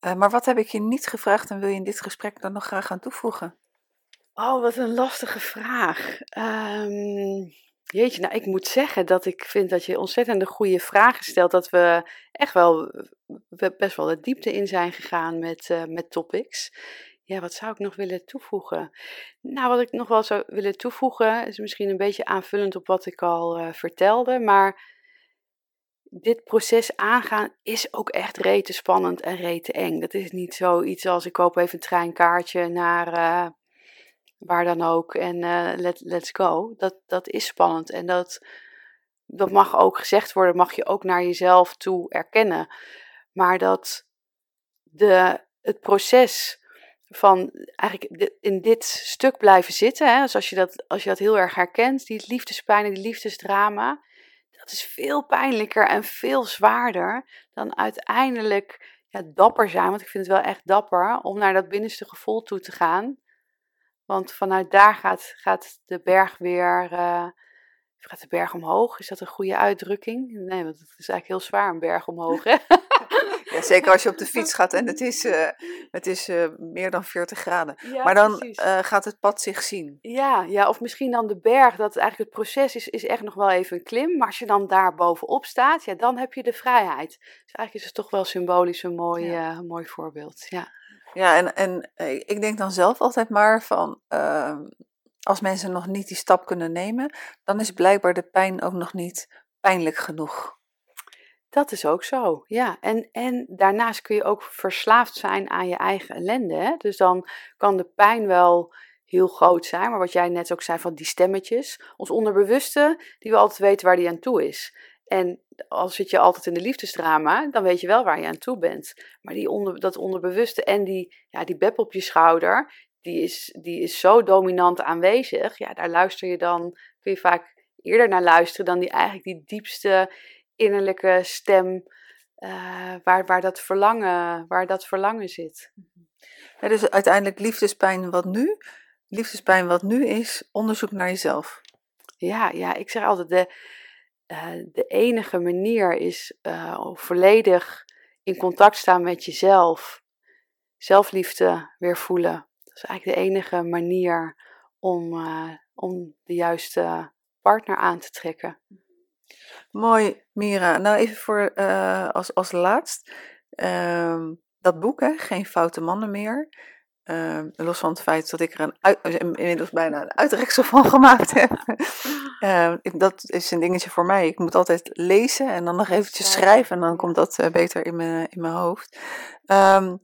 maar wat heb ik je niet gevraagd en wil je in dit gesprek dan nog graag aan toevoegen? Oh, wat een lastige vraag. Um, Jeetje, nou ik moet zeggen dat ik vind dat je ontzettend goede vragen stelt. Dat we echt wel best wel de diepte in zijn gegaan met, uh, met topics. Ja, wat zou ik nog willen toevoegen? Nou, wat ik nog wel zou willen toevoegen is misschien een beetje aanvullend op wat ik al uh, vertelde. Maar dit proces aangaan is ook echt rete spannend en rete eng. Dat is niet zoiets als ik koop even een treinkaartje naar... Uh, waar dan ook. En uh, let, let's go. Dat, dat is spannend. En dat, dat mag ook gezegd worden, mag je ook naar jezelf toe erkennen. Maar dat de, het proces van eigenlijk in dit stuk blijven zitten, hè, dus als je, dat, als je dat heel erg herkent, die liefdespijn en die liefdesdrama, dat is veel pijnlijker en veel zwaarder dan uiteindelijk ja, dapper zijn. Want ik vind het wel echt dapper om naar dat binnenste gevoel toe te gaan. Want vanuit daar gaat, gaat de berg weer. Uh, gaat de berg omhoog? Is dat een goede uitdrukking? Nee, want het is eigenlijk heel zwaar een berg omhoog. Ja, zeker als je op de fiets gaat en het is, uh, het is uh, meer dan 40 graden. Ja, maar dan gaat het pad zich zien. Ja, ja, of misschien dan de berg. Dat eigenlijk het proces is, is echt nog wel even een klim. Maar als je dan daar bovenop staat, ja, dan heb je de vrijheid. Dus eigenlijk is het toch wel symbolisch een mooi, ja. mooi voorbeeld. Ja. Ja, en, en eh, ik denk dan zelf altijd maar van, uh, als mensen nog niet die stap kunnen nemen, dan is blijkbaar de pijn ook nog niet pijnlijk genoeg. Dat is ook zo, ja. En, en daarnaast kun je ook verslaafd zijn aan je eigen ellende. Dus dan kan de pijn wel heel groot zijn, maar wat jij net ook zei van die stemmetjes, ons onderbewuste, die we altijd weten waar die aan toe is. En als zit je altijd in de liefdesdrama, dan weet je wel waar je aan toe bent. Maar die onder, dat onderbewuste en die, ja, die bep op je schouder, die is, die is zo dominant aanwezig. Ja, daar luister je dan, kun je vaak eerder naar luisteren dan die eigenlijk die diepste innerlijke stem uh, waar, waar, dat verlangen, waar dat verlangen zit. Ja, dus uiteindelijk liefdespijn wat nu? Liefdespijn wat nu is, onderzoek naar jezelf. Ja, ja ik zeg altijd, de, uh, de enige manier is uh, volledig in contact staan met jezelf. Zelfliefde weer voelen. Dat is eigenlijk de enige manier om, om de juiste partner aan te trekken. Mooi, Mira. Nou, even voor uh, als, als laatst. Uh, dat boek, hè, Geen Foute Mannen meer. Uh, los van het feit dat ik er een uit, inmiddels bijna een uitreksel van gemaakt heb. uh, dat is een dingetje voor mij. Ik moet altijd lezen en dan nog eventjes schrijven en dan komt dat uh, beter in mijn, in mijn hoofd. Um,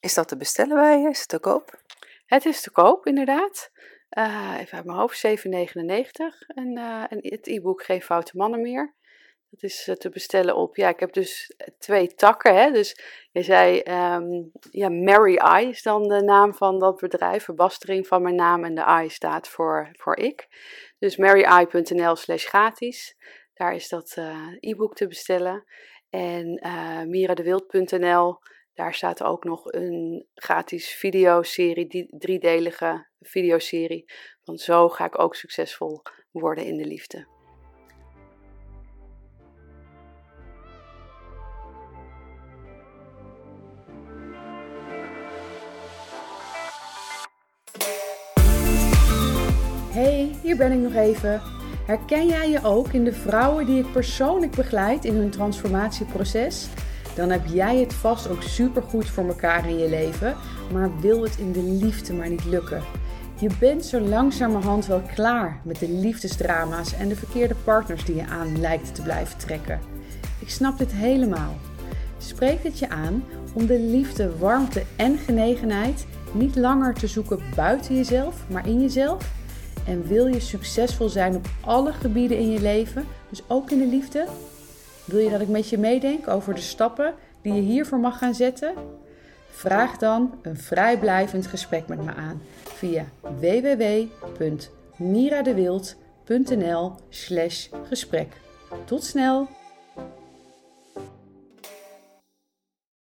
is dat te bestellen bij je? Is het te koop? Het is te koop, inderdaad. Uh, even uit mijn hoofd, 7,99. En, uh, en het e-book Geen Foute Mannen meer. Dat is uh, te bestellen op, ja, ik heb dus twee takken. Hè? Dus je zei, um, ja, Mary I is dan de naam van dat bedrijf, verbastering van mijn naam. En de I staat voor, voor ik. Dus maryI.nl slash gratis. Daar is dat e-book te bestellen. En miradewild.nl daar staat ook nog een gratis videoserie, driedelige videoserie. Van zo ga ik ook succesvol worden in de liefde. Hey, hier ben ik nog even. Herken jij je ook in de vrouwen die ik persoonlijk begeleid in hun transformatieproces? Dan heb jij het vast ook supergoed voor elkaar in je leven, maar wil het in de liefde maar niet lukken. Je bent zo langzamerhand wel klaar met de liefdesdrama's en de verkeerde partners die je aan lijkt te blijven trekken. Ik snap dit helemaal. Spreekt het je aan om de liefde, warmte en genegenheid niet langer te zoeken buiten jezelf, maar in jezelf? En wil je succesvol zijn op alle gebieden in je leven, dus ook in de liefde? Wil je dat ik met je meedenk over de stappen die je hiervoor mag gaan zetten? Vraag dan een vrijblijvend gesprek met me aan via www.miradewild.nl/gesprek. Tot snel!